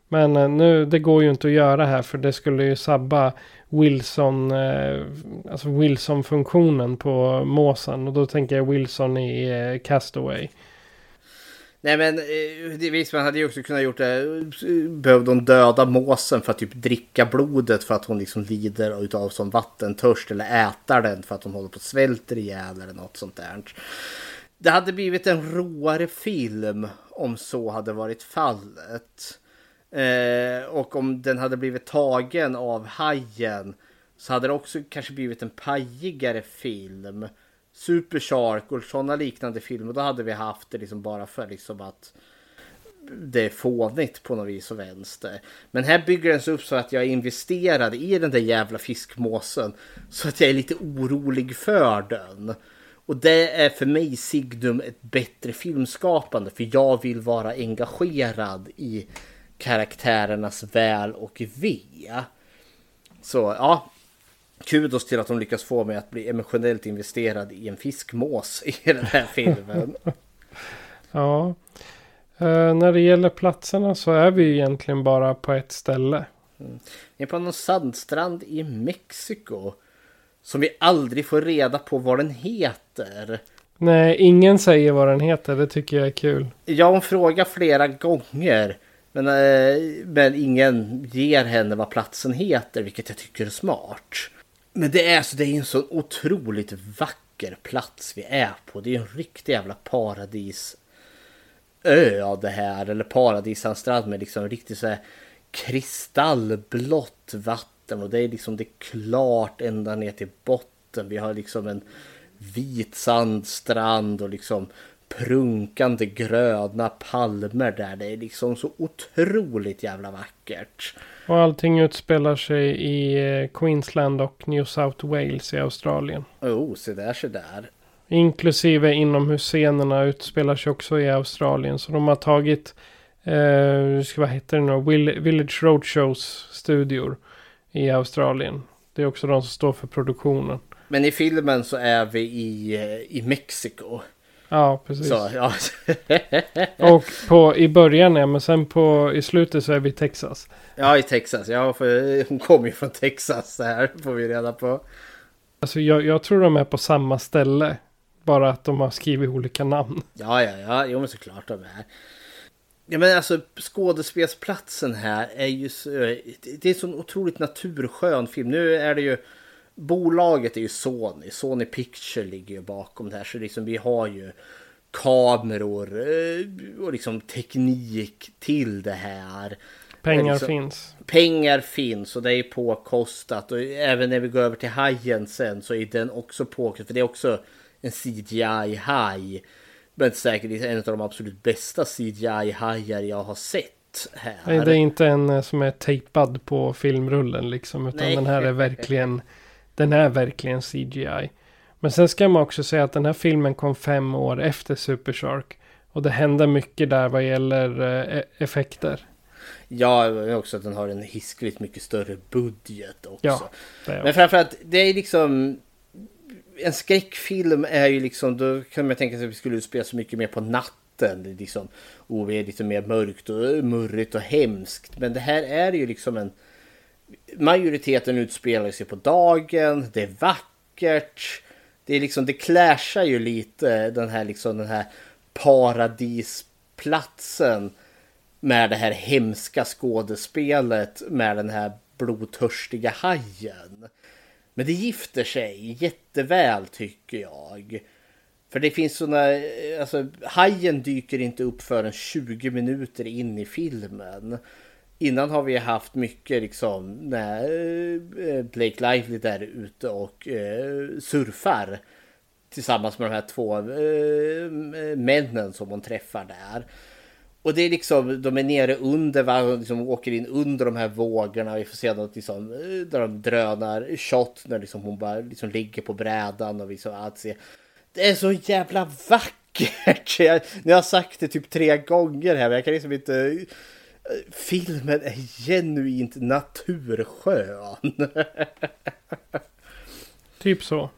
Men eh, nu, det går ju inte att göra här för det skulle ju sabba Wilson, eh, alltså Wilson-funktionen på måsen. Och då tänker jag Wilson i eh, Castaway. Nej men visst man hade ju också kunnat gjort det. Behövde hon döda måsen för att typ dricka blodet för att hon liksom lider utav som vattentörst eller äta den för att hon håller på att svälter ihjäl eller något sånt där. Det hade blivit en roare film om så hade varit fallet. Eh, och om den hade blivit tagen av hajen så hade det också kanske blivit en pajigare film. Super Shark och sådana liknande filmer. Då hade vi haft det liksom bara för liksom att det är fånigt på något vis och vänster. Men här bygger den sig upp så att jag är investerad i den där jävla fiskmåsen. Så att jag är lite orolig för den. Och det är för mig Signum ett bättre filmskapande. För jag vill vara engagerad i karaktärernas väl och ve. Så ja, kudos till att de lyckas få mig att bli emotionellt investerad i en fiskmås i den här filmen. ja, uh, när det gäller platserna så är vi egentligen bara på ett ställe. Mm. Vi är på någon sandstrand i Mexiko. Som vi aldrig får reda på vad den heter. Nej, ingen säger vad den heter. Det tycker jag är kul. Ja, hon frågar flera gånger. Men, eh, men ingen ger henne vad platsen heter, vilket jag tycker är smart. Men det är, så det är en så otroligt vacker plats vi är på. Det är en riktig jävla paradisö det här. Eller paradisanstrand med liksom riktigt så här kristallblått vatten. Och det är liksom det är klart ända ner till botten. Vi har liksom en vit sandstrand och liksom prunkande gröna palmer där. Det är liksom så otroligt jävla vackert. Och allting utspelar sig i eh, Queensland och New South Wales i Australien. Oh, se där, se där. Inklusive inomhusscenerna utspelar sig också i Australien. Så de har tagit, eh, ska vad heter det nu, Village Roadshows studior i Australien. Det är också de som står för produktionen. Men i filmen så är vi i, eh, i Mexiko. Ja, precis. Så, ja. och på, i början ja, men sen på, i slutet så är vi i Texas. Ja, i Texas. Ja, för hon kommer ju från Texas. Det här får vi reda på. Alltså jag, jag tror de är på samma ställe. Bara att de har skrivit olika namn. Ja, ja, ja. Jo, men såklart de är. Ja, men alltså skådespelsplatsen här är ju så, Det är en sån otroligt naturskön film. Nu är det ju bolaget är ju Sony. Sony Picture ligger ju bakom det här. Så liksom vi har ju kameror eh, och liksom teknik till det här. Pengar liksom, finns. Pengar finns och det är påkostat. Och även när vi går över till hajen sen så är den också påkostad. För det är också en CGI-haj. Men säkert en av de absolut bästa CGI-hajar jag har sett. Här. Nej, det är inte en eh, som är tejpad på filmrullen liksom. Utan Nej. den här är verkligen den är verkligen CGI. Men sen ska man också säga att den här filmen kom fem år efter Super Shark. Och det hände mycket där vad gäller eh, effekter. Ja, också att den har en hiskligt mycket större budget också. Ja, Men framförallt, det är liksom... En skräckfilm är ju liksom, då kan man tänka sig att vi skulle spela så mycket mer på natten. Liksom, och är lite mer mörkt och murrigt och hemskt. Men det här är ju liksom en majoriteten utspelar sig på dagen, det är vackert. Det är liksom, det clashar ju lite den här liksom den här paradisplatsen med det här hemska skådespelet med den här blodtörstiga hajen. Men det gifter sig jätteväl tycker jag. För det finns sådana, alltså hajen dyker inte upp förrän 20 minuter in i filmen. Innan har vi haft mycket liksom när eh, Blake Lively där ute och eh, surfar tillsammans med de här två eh, männen som hon träffar där. Och det är liksom, de är nere under, va? liksom åker in under de här vågorna. Vi får se något liksom, eh, där de drönar shot när liksom hon bara liksom ligger på brädan och liksom allt ser. Det är så jävla vackert! Jag, jag har sagt det typ tre gånger här men jag kan liksom inte filmen är genuint naturskön. typ så.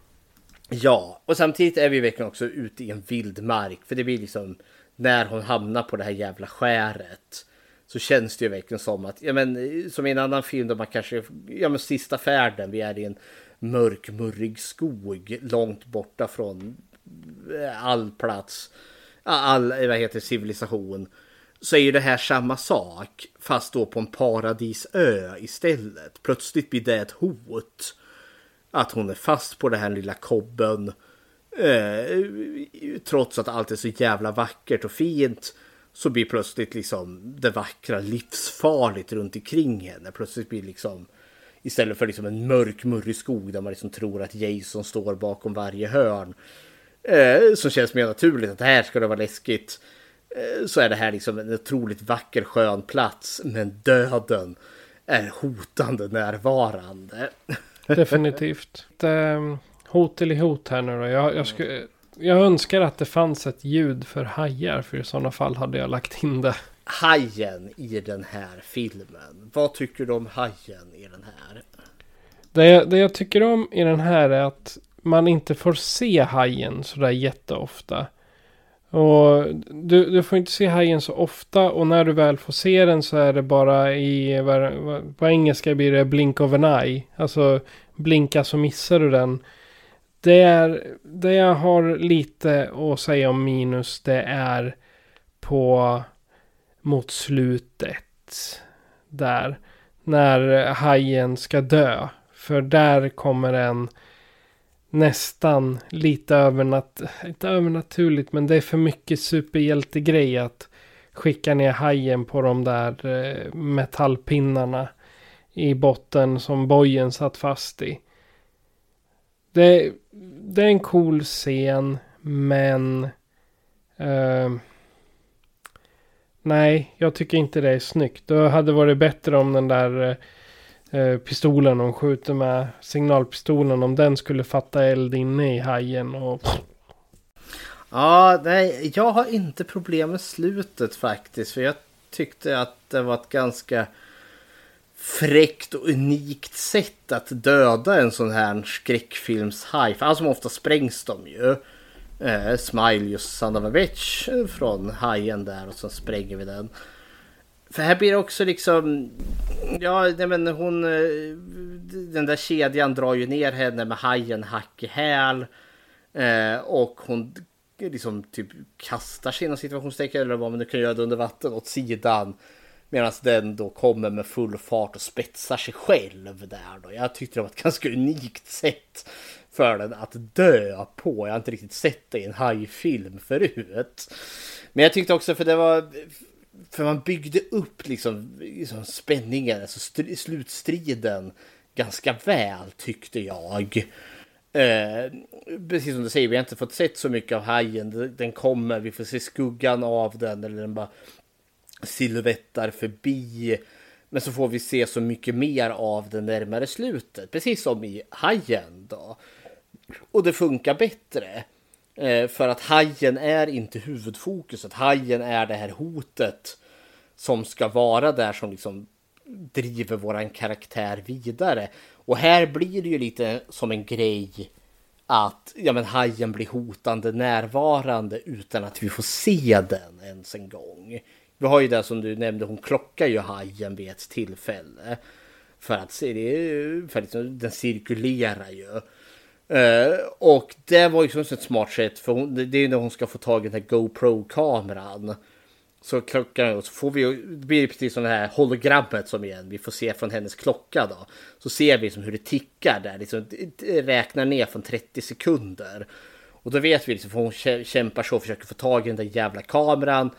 Ja, och samtidigt är vi verkligen också ute i en vildmark. För det blir liksom när hon hamnar på det här jävla skäret. så känns det ju verkligen som att, ja men som i en annan film där man kanske, ja men sista färden, vi är i en mörk, murrig skog långt borta från eh, all plats, all, vad heter civilisation. Så är ju det här samma sak, fast då på en paradisö istället. Plötsligt blir det ett hot. Att hon är fast på den här lilla kobben. Eh, trots att allt är så jävla vackert och fint så blir plötsligt liksom det vackra livsfarligt runt omkring henne. Plötsligt blir liksom istället för liksom en mörk murrig skog där man liksom tror att Jason står bakom varje hörn. Eh, som känns mer naturligt att här ska det vara läskigt. Eh, så är det här liksom en otroligt vacker skön plats. Men döden är hotande närvarande. Definitivt. Det, hot eller hot här nu då. Jag, jag, skulle, jag önskar att det fanns ett ljud för hajar. För i sådana fall hade jag lagt in det. Hajen i den här filmen. Vad tycker du om hajen i den här? Det, det jag tycker om i den här är att man inte får se hajen sådär jätteofta. Och du, du får inte se hajen så ofta och när du väl får se den så är det bara i, på engelska blir det blink of an eye. Alltså blinka så missar du den. Det, är, det jag har lite att säga om minus det är på mot slutet. Där. När hajen ska dö. För där kommer en nästan lite övernat inte övernaturligt men det är för mycket superhjältegrej att skicka ner hajen på de där eh, metallpinnarna i botten som bojen satt fast i. Det, det är en cool scen men eh, nej, jag tycker inte det är snyggt. Det hade varit bättre om den där eh, Eh, pistolen de skjuter med, signalpistolen, om den skulle fatta eld inne i hajen och Ja, nej, jag har inte problem med slutet faktiskt. För jag tyckte att det var ett ganska fräckt och unikt sätt att döda en sån här skräckfilmshaj. För allt som ofta sprängs de ju. Eh, Smile just Sandavavich of a bitch från hajen där och så spränger vi den. För här blir det också liksom, ja nej men hon, eh, den där kedjan drar ju ner henne med hajen hack i häl. Eh, och hon liksom typ kastar sig inom situationstecken eller vad man nu kan göra det under vatten åt sidan. Medan den då kommer med full fart och spetsar sig själv där då. Jag tyckte det var ett ganska unikt sätt för den att dö på. Jag har inte riktigt sett det i en hajfilm förut. Men jag tyckte också för det var för man byggde upp liksom, liksom spänningen, alltså slutstriden ganska väl tyckte jag. Eh, precis som du säger, vi har inte fått sett så mycket av hajen. Den kommer, vi får se skuggan av den eller den bara silhuettar förbi. Men så får vi se så mycket mer av det närmare slutet. Precis som i Hajen då. Och det funkar bättre. Eh, för att Hajen är inte huvudfokuset. Hajen är det här hotet som ska vara där som liksom driver våran karaktär vidare. Och här blir det ju lite som en grej att ja, men hajen blir hotande närvarande utan att vi får se den ens en gång. Vi har ju det som du nämnde, hon klockar ju hajen vid ett tillfälle. För att se det, för liksom, den cirkulerar ju. Uh, och det var ju som ett smart sätt för hon, det är ju när hon ska få tag i den här GoPro-kameran. Så klockan och så får vi ju, det blir precis som det här hologrammet som igen vi får se från hennes klocka då. Så ser vi liksom hur det tickar där, liksom det räknar ner från 30 sekunder. Och då vet vi liksom, för hon kämpar så och försöker få tag i den där jävla kameran.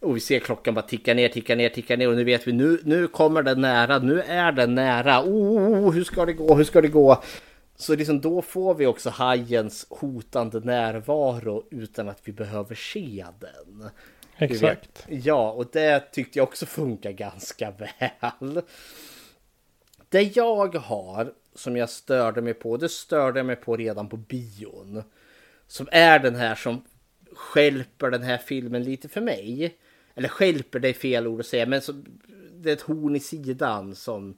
Och vi ser klockan bara ticka ner, ticka ner, ticka ner och nu vet vi nu, nu kommer den nära, nu är den nära. Oh, oh, oh, oh hur ska det gå, hur ska det gå? Så liksom då får vi också hajens hotande närvaro utan att vi behöver se den. Exakt. Ja, och det tyckte jag också funkar ganska väl. Det jag har som jag störde mig på, det störde jag mig på redan på bion. Som är den här som skälper den här filmen lite för mig. Eller skälper, det är fel ord att säga, men så, det är ett horn i sidan som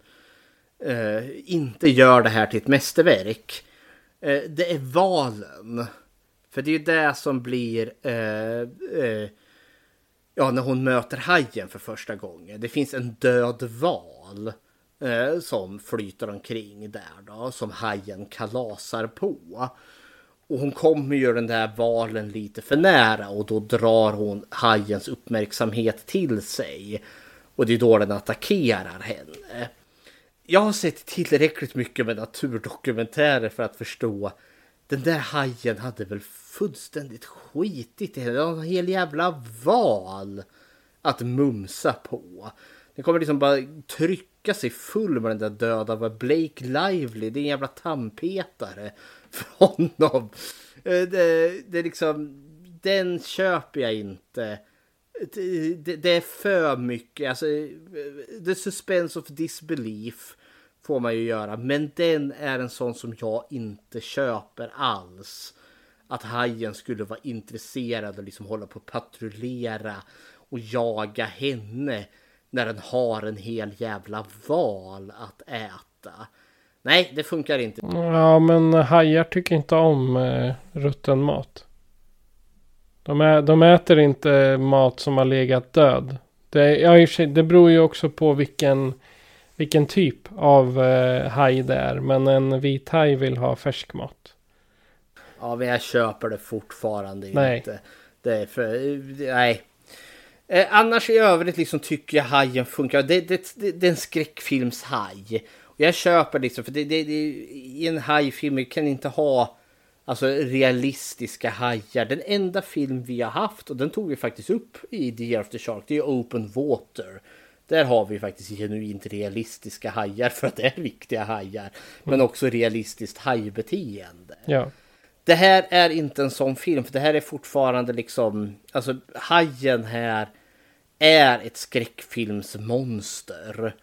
Eh, inte gör det här till ett mästerverk. Eh, det är valen. För det är ju det som blir eh, eh ja, när hon möter hajen för första gången. Det finns en död val eh, som flyter omkring där då, som hajen kalasar på. Och hon kommer ju den där valen lite för nära och då drar hon hajens uppmärksamhet till sig. Och det är då den attackerar henne. Jag har sett tillräckligt mycket med naturdokumentärer för att förstå den där hajen hade väl fullständigt skitit i henne. Det var en hel jävla val att mumsa på. Den kommer liksom bara trycka sig full med den där döda Blake Lively. Det är en jävla tandpetare för honom. Eh, det, det är liksom, den köper jag inte. Det, det, det, är för mycket, alltså eh, the suspense of disbelief får man ju göra. Men den är en sån som jag inte köper alls. Att hajen skulle vara intresserad och liksom hålla på att patrullera och jaga henne när den har en hel jävla val att äta. Nej, det funkar inte. Ja, men hajar tycker inte om eh, rutten mat. De, är, de äter inte mat som har legat död. Det, ja, det beror ju också på vilken, vilken typ av eh, haj det är. Men en vit haj vill ha färsk mat. Ja, men jag köper det fortfarande nej. inte. Det är för, nej. Eh, annars i övrigt liksom tycker jag hajen funkar. Det, det, det, det är en skräckfilmshaj. Och jag köper liksom, för det, det, det, i en hajfilm kan inte ha alltså, realistiska hajar. Den enda film vi har haft, och den tog vi faktiskt upp i The Year of the Shark, det är Open Water. Där har vi faktiskt genuint realistiska hajar för att det är riktiga hajar. Men Mm. också realistiskt hajbeteende. Ja. Det här är inte en sån film, för det här är fortfarande liksom, alltså hajen här är ett skräckfilmsmonster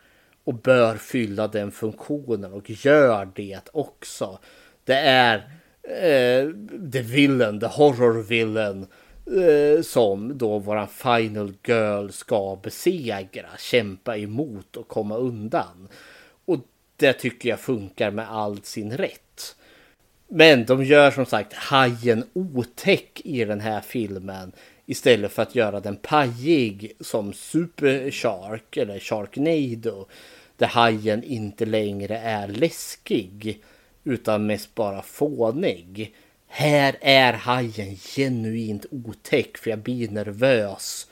och bör fylla den funktionen och gör det också. Det är eh, the villain, the horror villain Eh, som då våran final girl ska besegra, kämpa emot och komma undan. Och det tycker jag funkar med all sin rätt. Men de gör som sagt hajen otäck i den här filmen istället för att göra den pajig som Super Shark eller Sharknado där hajen inte längre är läskig utan mest bara fånig. Här är hajen genuint otäck för jag blir nervös.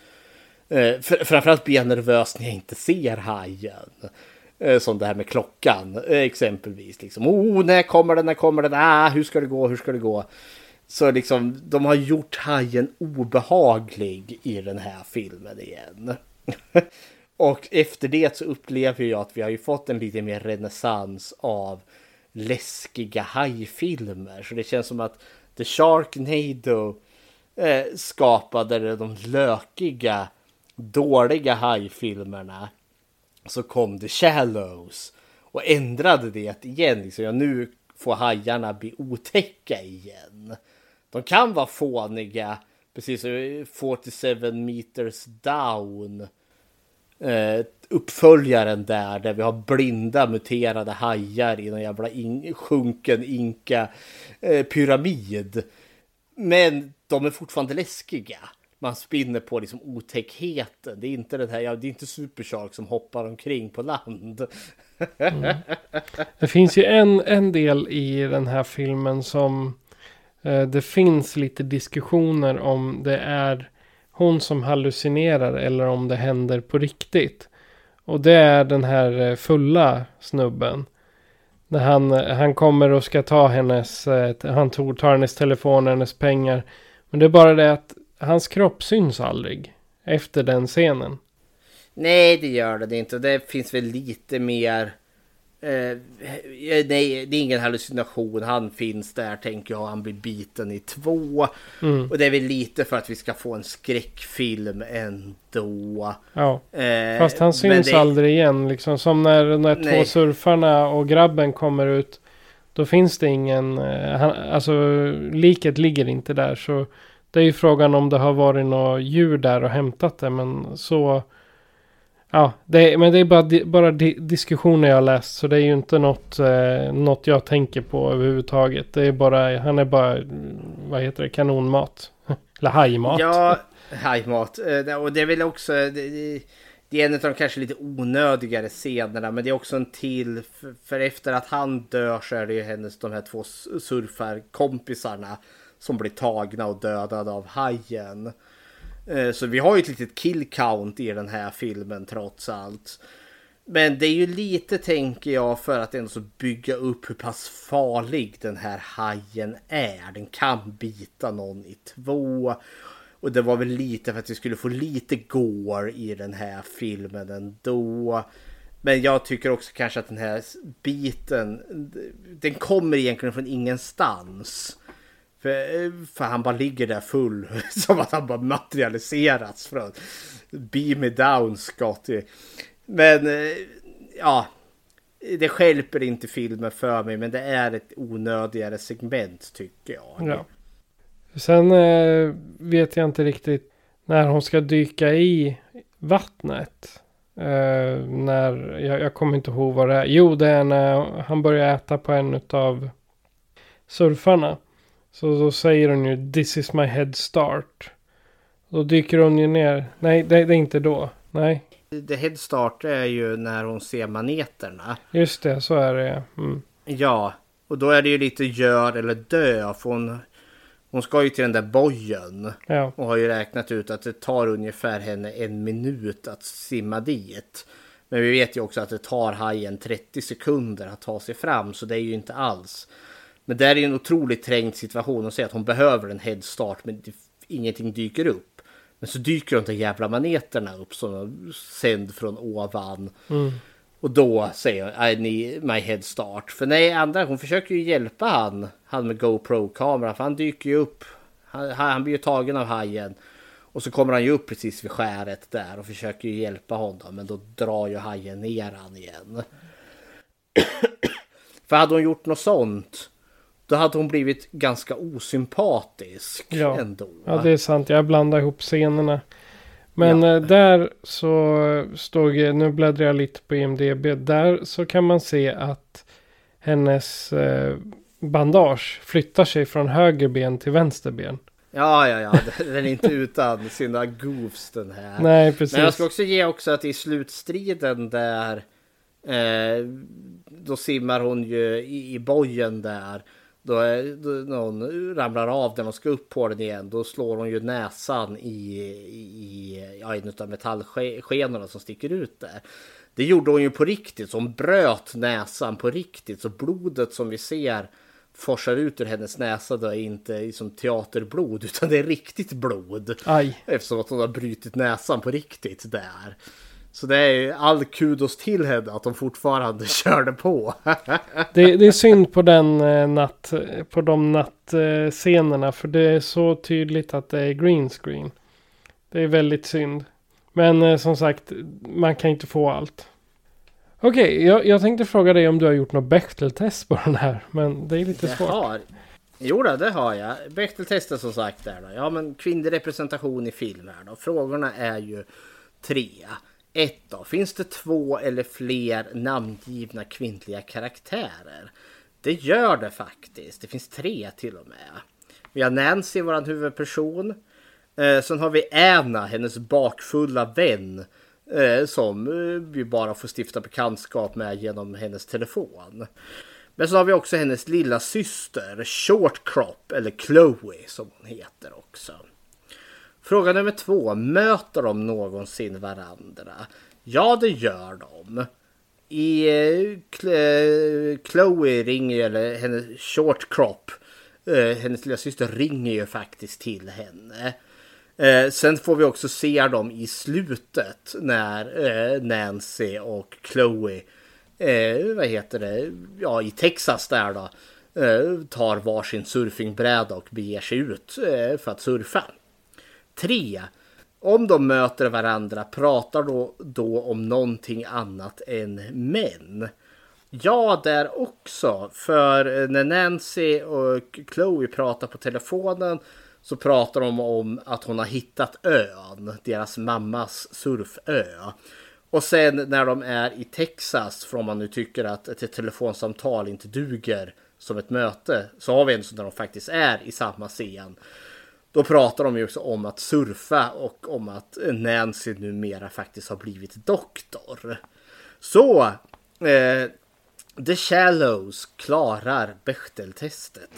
Eh, framförallt blir jag nervös när jag inte ser hajen. Eh, Som det här med klockan eh, exempelvis. Liksom, oh, när kommer den? När kommer den? Ah, hur ska det gå? Hur ska det gå? Så liksom, de har gjort hajen obehaglig i den här filmen igen. Och efter det så upplever jag att vi har ju fått en lite mer renässans av läskiga hajfilmer. Så det känns som att The Sharknado eh, skapade de lökiga, dåliga hajfilmerna så kom The Shallows och ändrade det igen. Liksom, ja, nu får hajarna bli otäcka igen. De kan vara fåniga, precis som 47 meters down. Eh, uppföljaren där, där vi har blinda muterade hajar i någon jävla in, sjunken inka eh, pyramid. Men de är fortfarande läskiga. Man spinner på liksom otäckheten. Det är inte den här, ja, det är inte Supershark som hoppar omkring på land. Mm. Det finns ju en, en del i den här filmen som eh, det finns lite diskussioner om det är hon som hallucinerar eller om det händer på riktigt. Och det är den här eh, fulla snubben. När han, eh, han kommer och ska ta hennes, eh, han tog, tar hennes telefon, hennes pengar. Men det är bara det att hans kropp syns aldrig efter den scenen. Nej, det gör det inte. Det finns väl lite mer... Eh, nej, det är ingen hallucination. Han finns där, tänker jag. Han blir biten i två. Mm. Och det är väl lite för att vi ska få en skräckfilm ändå. Ja, Eh, fast han syns det- aldrig igen. Liksom som när, när två Nej. surfarna och grabben kommer ut. Då finns det ingen, eh, han, alltså liket ligger inte där. Så det är ju frågan om det har varit något djur där och hämtat det. Men så, ja, det, är- men det är bara, bara diskussioner jag har läst. Så det är ju inte något, eh, något jag tänker på överhuvudtaget. Det är bara, han är bara, vad heter det, kanonmat. Eller hajmat. Ja, hajmat. Eh, och det är väl också... Det, det är en av de kanske lite onödigare scenerna men det är också en till. För, för efter att han dör så är det ju hennes de här två surfarkompisarna som blir tagna och dödade av hajen. Eh, så vi har ju ett litet kill count i den här filmen trots allt. Men det är ju lite tänker jag för att ändå så bygga upp hur pass farlig den här hajen är. Den kan bita någon i två. Och det var väl lite för att vi skulle få lite gore i den här filmen ändå. Men jag tycker också kanske att den här biten, den kommer egentligen från ingenstans. För, för han bara ligger där full, som att han bara materialiserats från Beam me down Scotty. Men eh, ja, det skälper inte filmen för mig, men det är ett onödigare segment tycker jag. Ja. Sen eh, vet jag inte riktigt när hon ska dyka i vattnet. Eh, när, jag, jag kommer inte ihåg vad det är. Jo, det är när han börjar äta på en av surfarna. Så då säger hon ju This is my head start. Då dyker hon ju ner. Nej, det, det är inte då. Nej. The Head Start är ju när hon ser maneterna. Just det, så är det. Mm. Ja, och då är det ju lite gör eller dö. För hon, hon ska ju till den där bojen. Ja. Och har ju räknat ut att det tar ungefär henne en minut att simma dit. Men vi vet ju också att det tar hajen 30 sekunder att ta sig fram. Så det är ju inte alls. Men det är ju en otroligt trängd situation att säga att hon behöver en headstart men det, ingenting dyker upp. Men så dyker de där jävla maneterna upp som sänd från ovan. Mm. Och då säger hon I need my head start. För nej, andra, hon försöker ju hjälpa han. Han med GoPro-kameran. För han dyker ju upp. Han, han blir ju tagen av hajen. Och så kommer han ju upp precis vid skäret där och försöker ju hjälpa honom. Men då drar ju hajen ner han igen. För hade hon gjort något sånt. Då hade hon blivit ganska osympatisk Ja. ändå. ja, det är sant. Jag blandar ihop scenerna. Men eh, där så stod, nu bläddrar jag lite på IMDB. Där så kan man se att hennes eh, bandage flyttar sig från höger ben till vänster ben. Ja, ja, ja. Den är inte utan sina goofs den här. Nej, precis. Men jag ska också ge också att i slutstriden där. Eh, då simmar hon ju i, i bojen där. Då, är, då någon ramlar av den och ska upp på den igen. Då slår hon ju näsan i, i ja, en av metallskenorna som sticker ut där. Det gjorde hon ju på riktigt. Så hon bröt näsan på riktigt. Så blodet som vi ser forsar ut ur hennes näsa då är inte som teaterblod utan det är riktigt blod. Aj. Eftersom att hon har brutit näsan på riktigt där. Så det är all kudos till henne att hon fortfarande körde på. Det, det är synd på den eh, natt, på de nattscenerna. För det är så tydligt att det är green screen. Det är väldigt synd. Men eh, som sagt, man kan inte få allt. Okej, jag, jag tänkte fråga dig om du har gjort något Bechtel-test på den här. Men det är lite Det svårt. har. Jo då, det har jag. Bechteltestet som sagt där då. Ja men kvinnlig representation i film här då. Frågorna är ju tre. Ett då. Finns det två eller fler namngivna kvinnliga karaktärer? Det gör det faktiskt. Det finns tre till och med. Vi har Nancy, vår huvudperson. Eh, sen har vi Anna, hennes bakfulla vän. Eh, som eh, vi bara får stifta bekantskap med genom hennes telefon. Men så har vi också hennes lilla syster Short Crop eller Chloe som hon heter också. Fråga nummer två. Möter de någonsin varandra? Ja, det gör de. I eh, eh, Chloe ringer, eller hennes Short Crop, eh, hennes lilla syster ringer ju faktiskt till henne. Eh, sen får vi också se dem i slutet när eh, Nancy och Chloe, eh, vad heter det, ja i Texas där då, tar varsin surfingbräda och beger sig ut för att surfa. Tre. Om de möter varandra pratar då, då om någonting annat än män. Ja, där också. För eh, när Nancy och Chloe pratar på telefonen så pratar de om att hon har hittat ön, deras mammas surfö. Och sen när de är i Texas, för om man nu tycker att ett telefonsamtal inte duger som ett möte, så har vi en sån där de faktiskt är i samma scen då pratar de ju också om att surfa och om att Nancy numera faktiskt har blivit doktor. Så eh, The Shallows klarar Bechteltestet.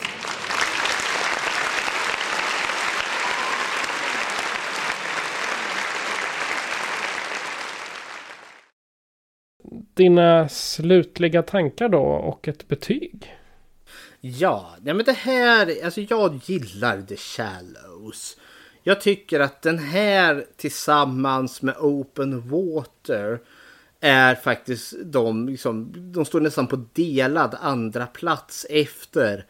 Dina slutliga tankar då och ett betyg? Ja, ja men det här, alltså jag gillar The Shallows. Jag tycker att den här tillsammans med Open Water är faktiskt de, liksom, de står nästan på delad andra plats efter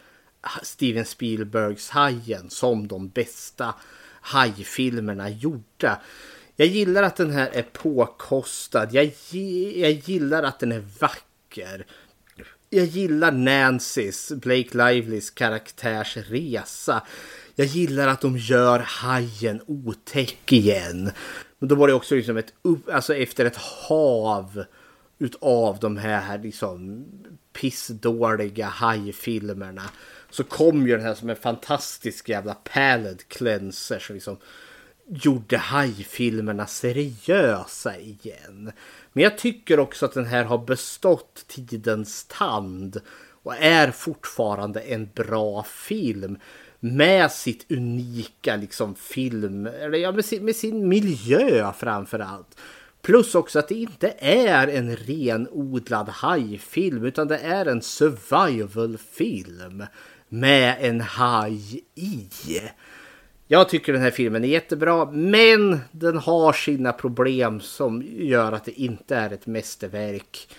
Steven Spielbergs Hajen som de bästa hajfilmerna gjorda. Jag gillar att den här är påkostad. Jag, jag gillar att den är vacker. Jag gillar Nancys, Blake Livelys karaktärs resa. Jag gillar att de gör hajen otäck igen. Men då var det också liksom ett upp, alltså efter ett hav utav de här liksom pissdåliga hajfilmerna så kom ju den här som en fantastisk jävla palette cleanser som liksom gjorde hajfilmerna seriösa igen. Men jag tycker också att den här har bestått tidens tand och är fortfarande en bra film med sitt unika liksom film, eller ja, med, sin, med sin miljö framför allt. Plus också att det inte är en renodlad hajfilm utan det är en survivalfilm med en haj i. Jag tycker den här filmen är jättebra men den har sina problem som gör att det inte är ett mästerverk.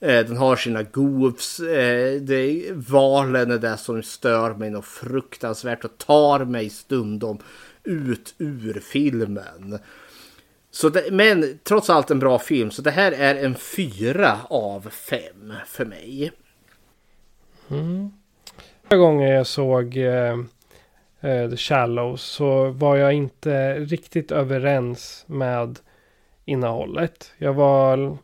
Eh, den har sina goofs. Eh, det, valen är det som stör mig något fruktansvärt och tar mig stundom ut ur filmen. Så det, men trots allt en bra film så det här är en fyra av fem för mig. Mm. Förra gången jag såg eh, Eh, The Shallows så var jag inte riktigt överens med innehållet. Jag var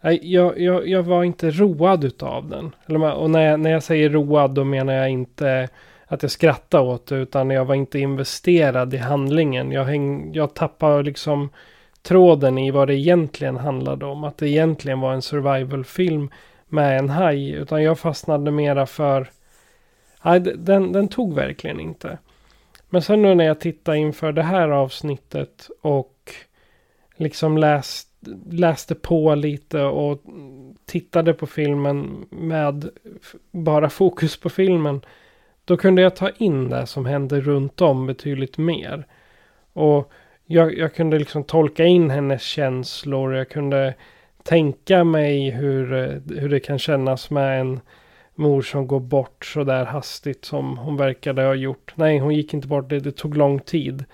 jag, jag, jag var inte road utav den. Och när jag, när jag säger road då menar jag inte att jag skrattade åt det. Utan jag var inte investerad i handlingen. Jag, häng, jag tappade liksom tråden i vad det egentligen handlade om. Att det egentligen var en survivalfilm med en haj. Utan jag fastnade mera för... Nej, den, den tog verkligen inte. Men sen nu när jag tittar inför det här avsnittet och liksom läst läste på lite och tittade på filmen med bara fokus på filmen. Då kunde jag ta in det som hände runt om betydligt mer. Och jag, jag kunde liksom tolka in hennes känslor. Jag kunde tänka mig hur, eh, hur det kan kännas med en mor som går bort så där hastigt som hon verkade ha gjort. Nej, hon gick inte bort. Det, det tog lång tid.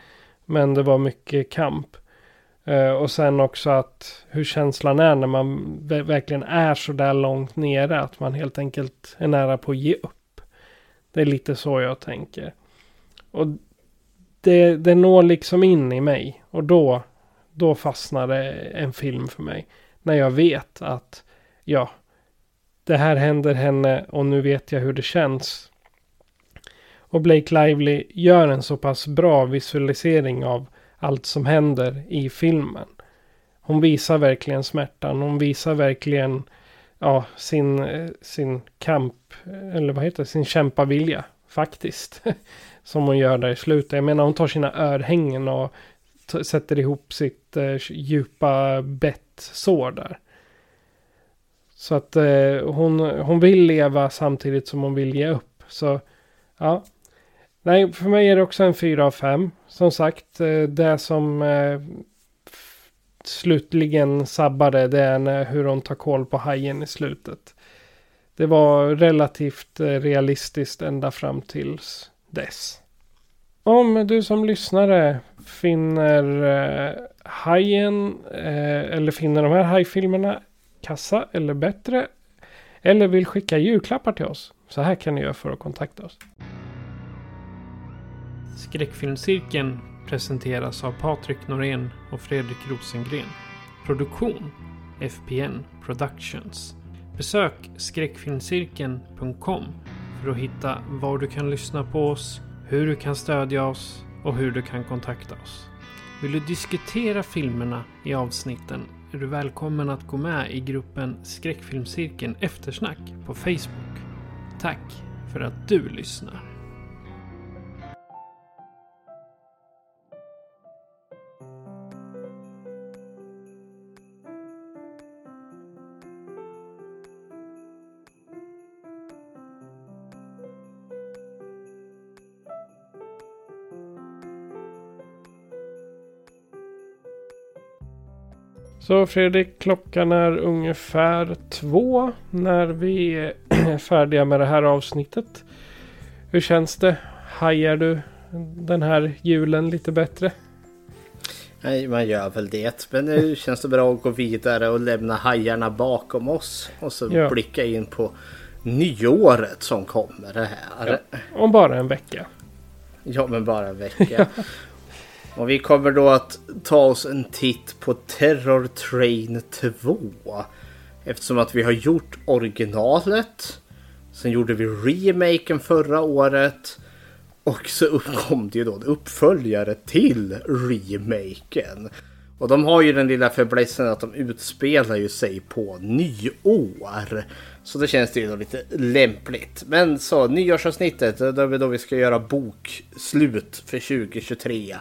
Men det var mycket kamp. Uh, och sen också att hur känslan är när man verkligen är så där långt nere. Att man helt enkelt är nära på att ge upp. Det är lite så jag tänker. Och det, det når liksom in i mig. Och då, då fastnar det en film för mig. När jag vet att ja, det här händer henne och nu vet jag hur det känns. Och Blake Lively gör en så pass bra visualisering av allt som händer i filmen. Hon visar verkligen smärtan. Hon visar verkligen ja, sin, sin kamp, eller vad heter det, sin kämpavilja faktiskt. som hon gör där i slutet. Jag menar hon tar sina örhängen och sätter ihop sitt eh, djupa bettsår där. Så att eh, hon, hon vill leva samtidigt som hon vill ge upp. Så ja, Nej, för mig är det också en 4 av 5. Som sagt, eh, det som eh, slutligen sabbade det är när, hur hon tar koll på hajen i slutet. Det var relativt eh, realistiskt ända fram tills dess. Om du som lyssnare finner eh, hajen eh, eller finner de här hajfilmerna kassa eller bättre eller vill skicka julklappar till oss så här kan ni göra för att kontakta oss. Skräckfilmscirkeln presenteras av Patrik Norén och Fredrik Rosengren. Produktion FPN Productions. Besök skräckfilmscirkeln.com för att hitta var du kan lyssna på oss, hur du kan stödja oss och hur du kan kontakta oss. Vill du diskutera filmerna i avsnitten är du välkommen att gå med i gruppen Skräckfilmscirkeln Eftersnack på Facebook. Tack för att du lyssnar. Så Fredrik, klockan är ungefär två när vi är färdiga med det här avsnittet. Hur känns det? Hajar du den här julen lite bättre? Nej, man gör väl det. Men nu känns det bra att gå vidare och lämna hajarna bakom oss. Och så Ja. blicka in på nyåret som kommer det här. Om bara en vecka. Ja, men bara en vecka. Och vi kommer då att ta oss en titt på Terror Train 2. Eftersom att vi har gjort originalet. Sen gjorde vi remaken förra året. Och så uppkom det ju då en uppföljare till remaken. Och de har ju den lilla fäblessen att de utspelar ju sig på nyår. Så det känns det ju då lite lämpligt. Men så nyårsavsnittet, då är då vi ska göra bokslut för 2023.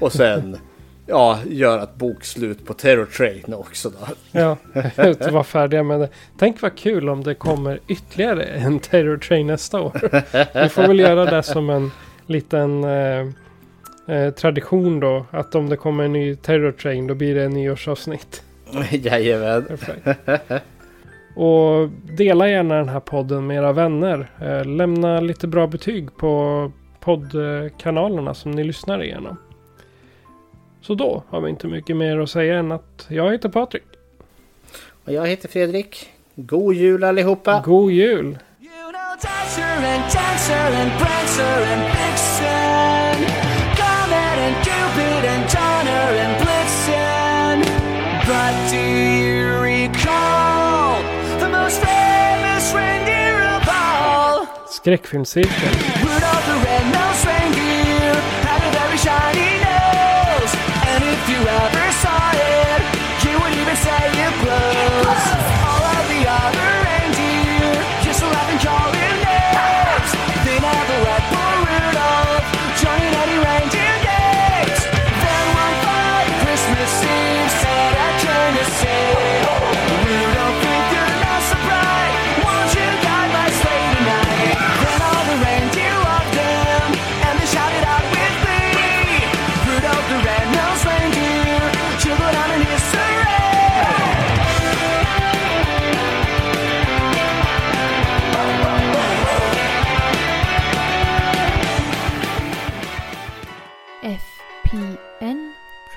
Och sen ja, göra ett bokslut på Terror Train också då. Ja, att vara färdiga med det. Tänk vad kul om det kommer ytterligare en Terror Train nästa år. Vi får väl göra det som en liten eh, eh, tradition då. Att om det kommer en ny Terror Train då blir det en nyårsavsnitt. Jajamän. Och dela gärna den här podden med era vänner. Eh, lämna lite bra betyg på poddkanalerna som ni lyssnar igenom. Så då har vi inte mycket mer att säga än att jag heter Patrik. Och jag heter Fredrik. God jul allihopa! God jul! Dancer and and Vixen Comet and Cupid and Donner and Blitzen But do you recall the most famous reindeer of all? Skräckfilmscirkeln.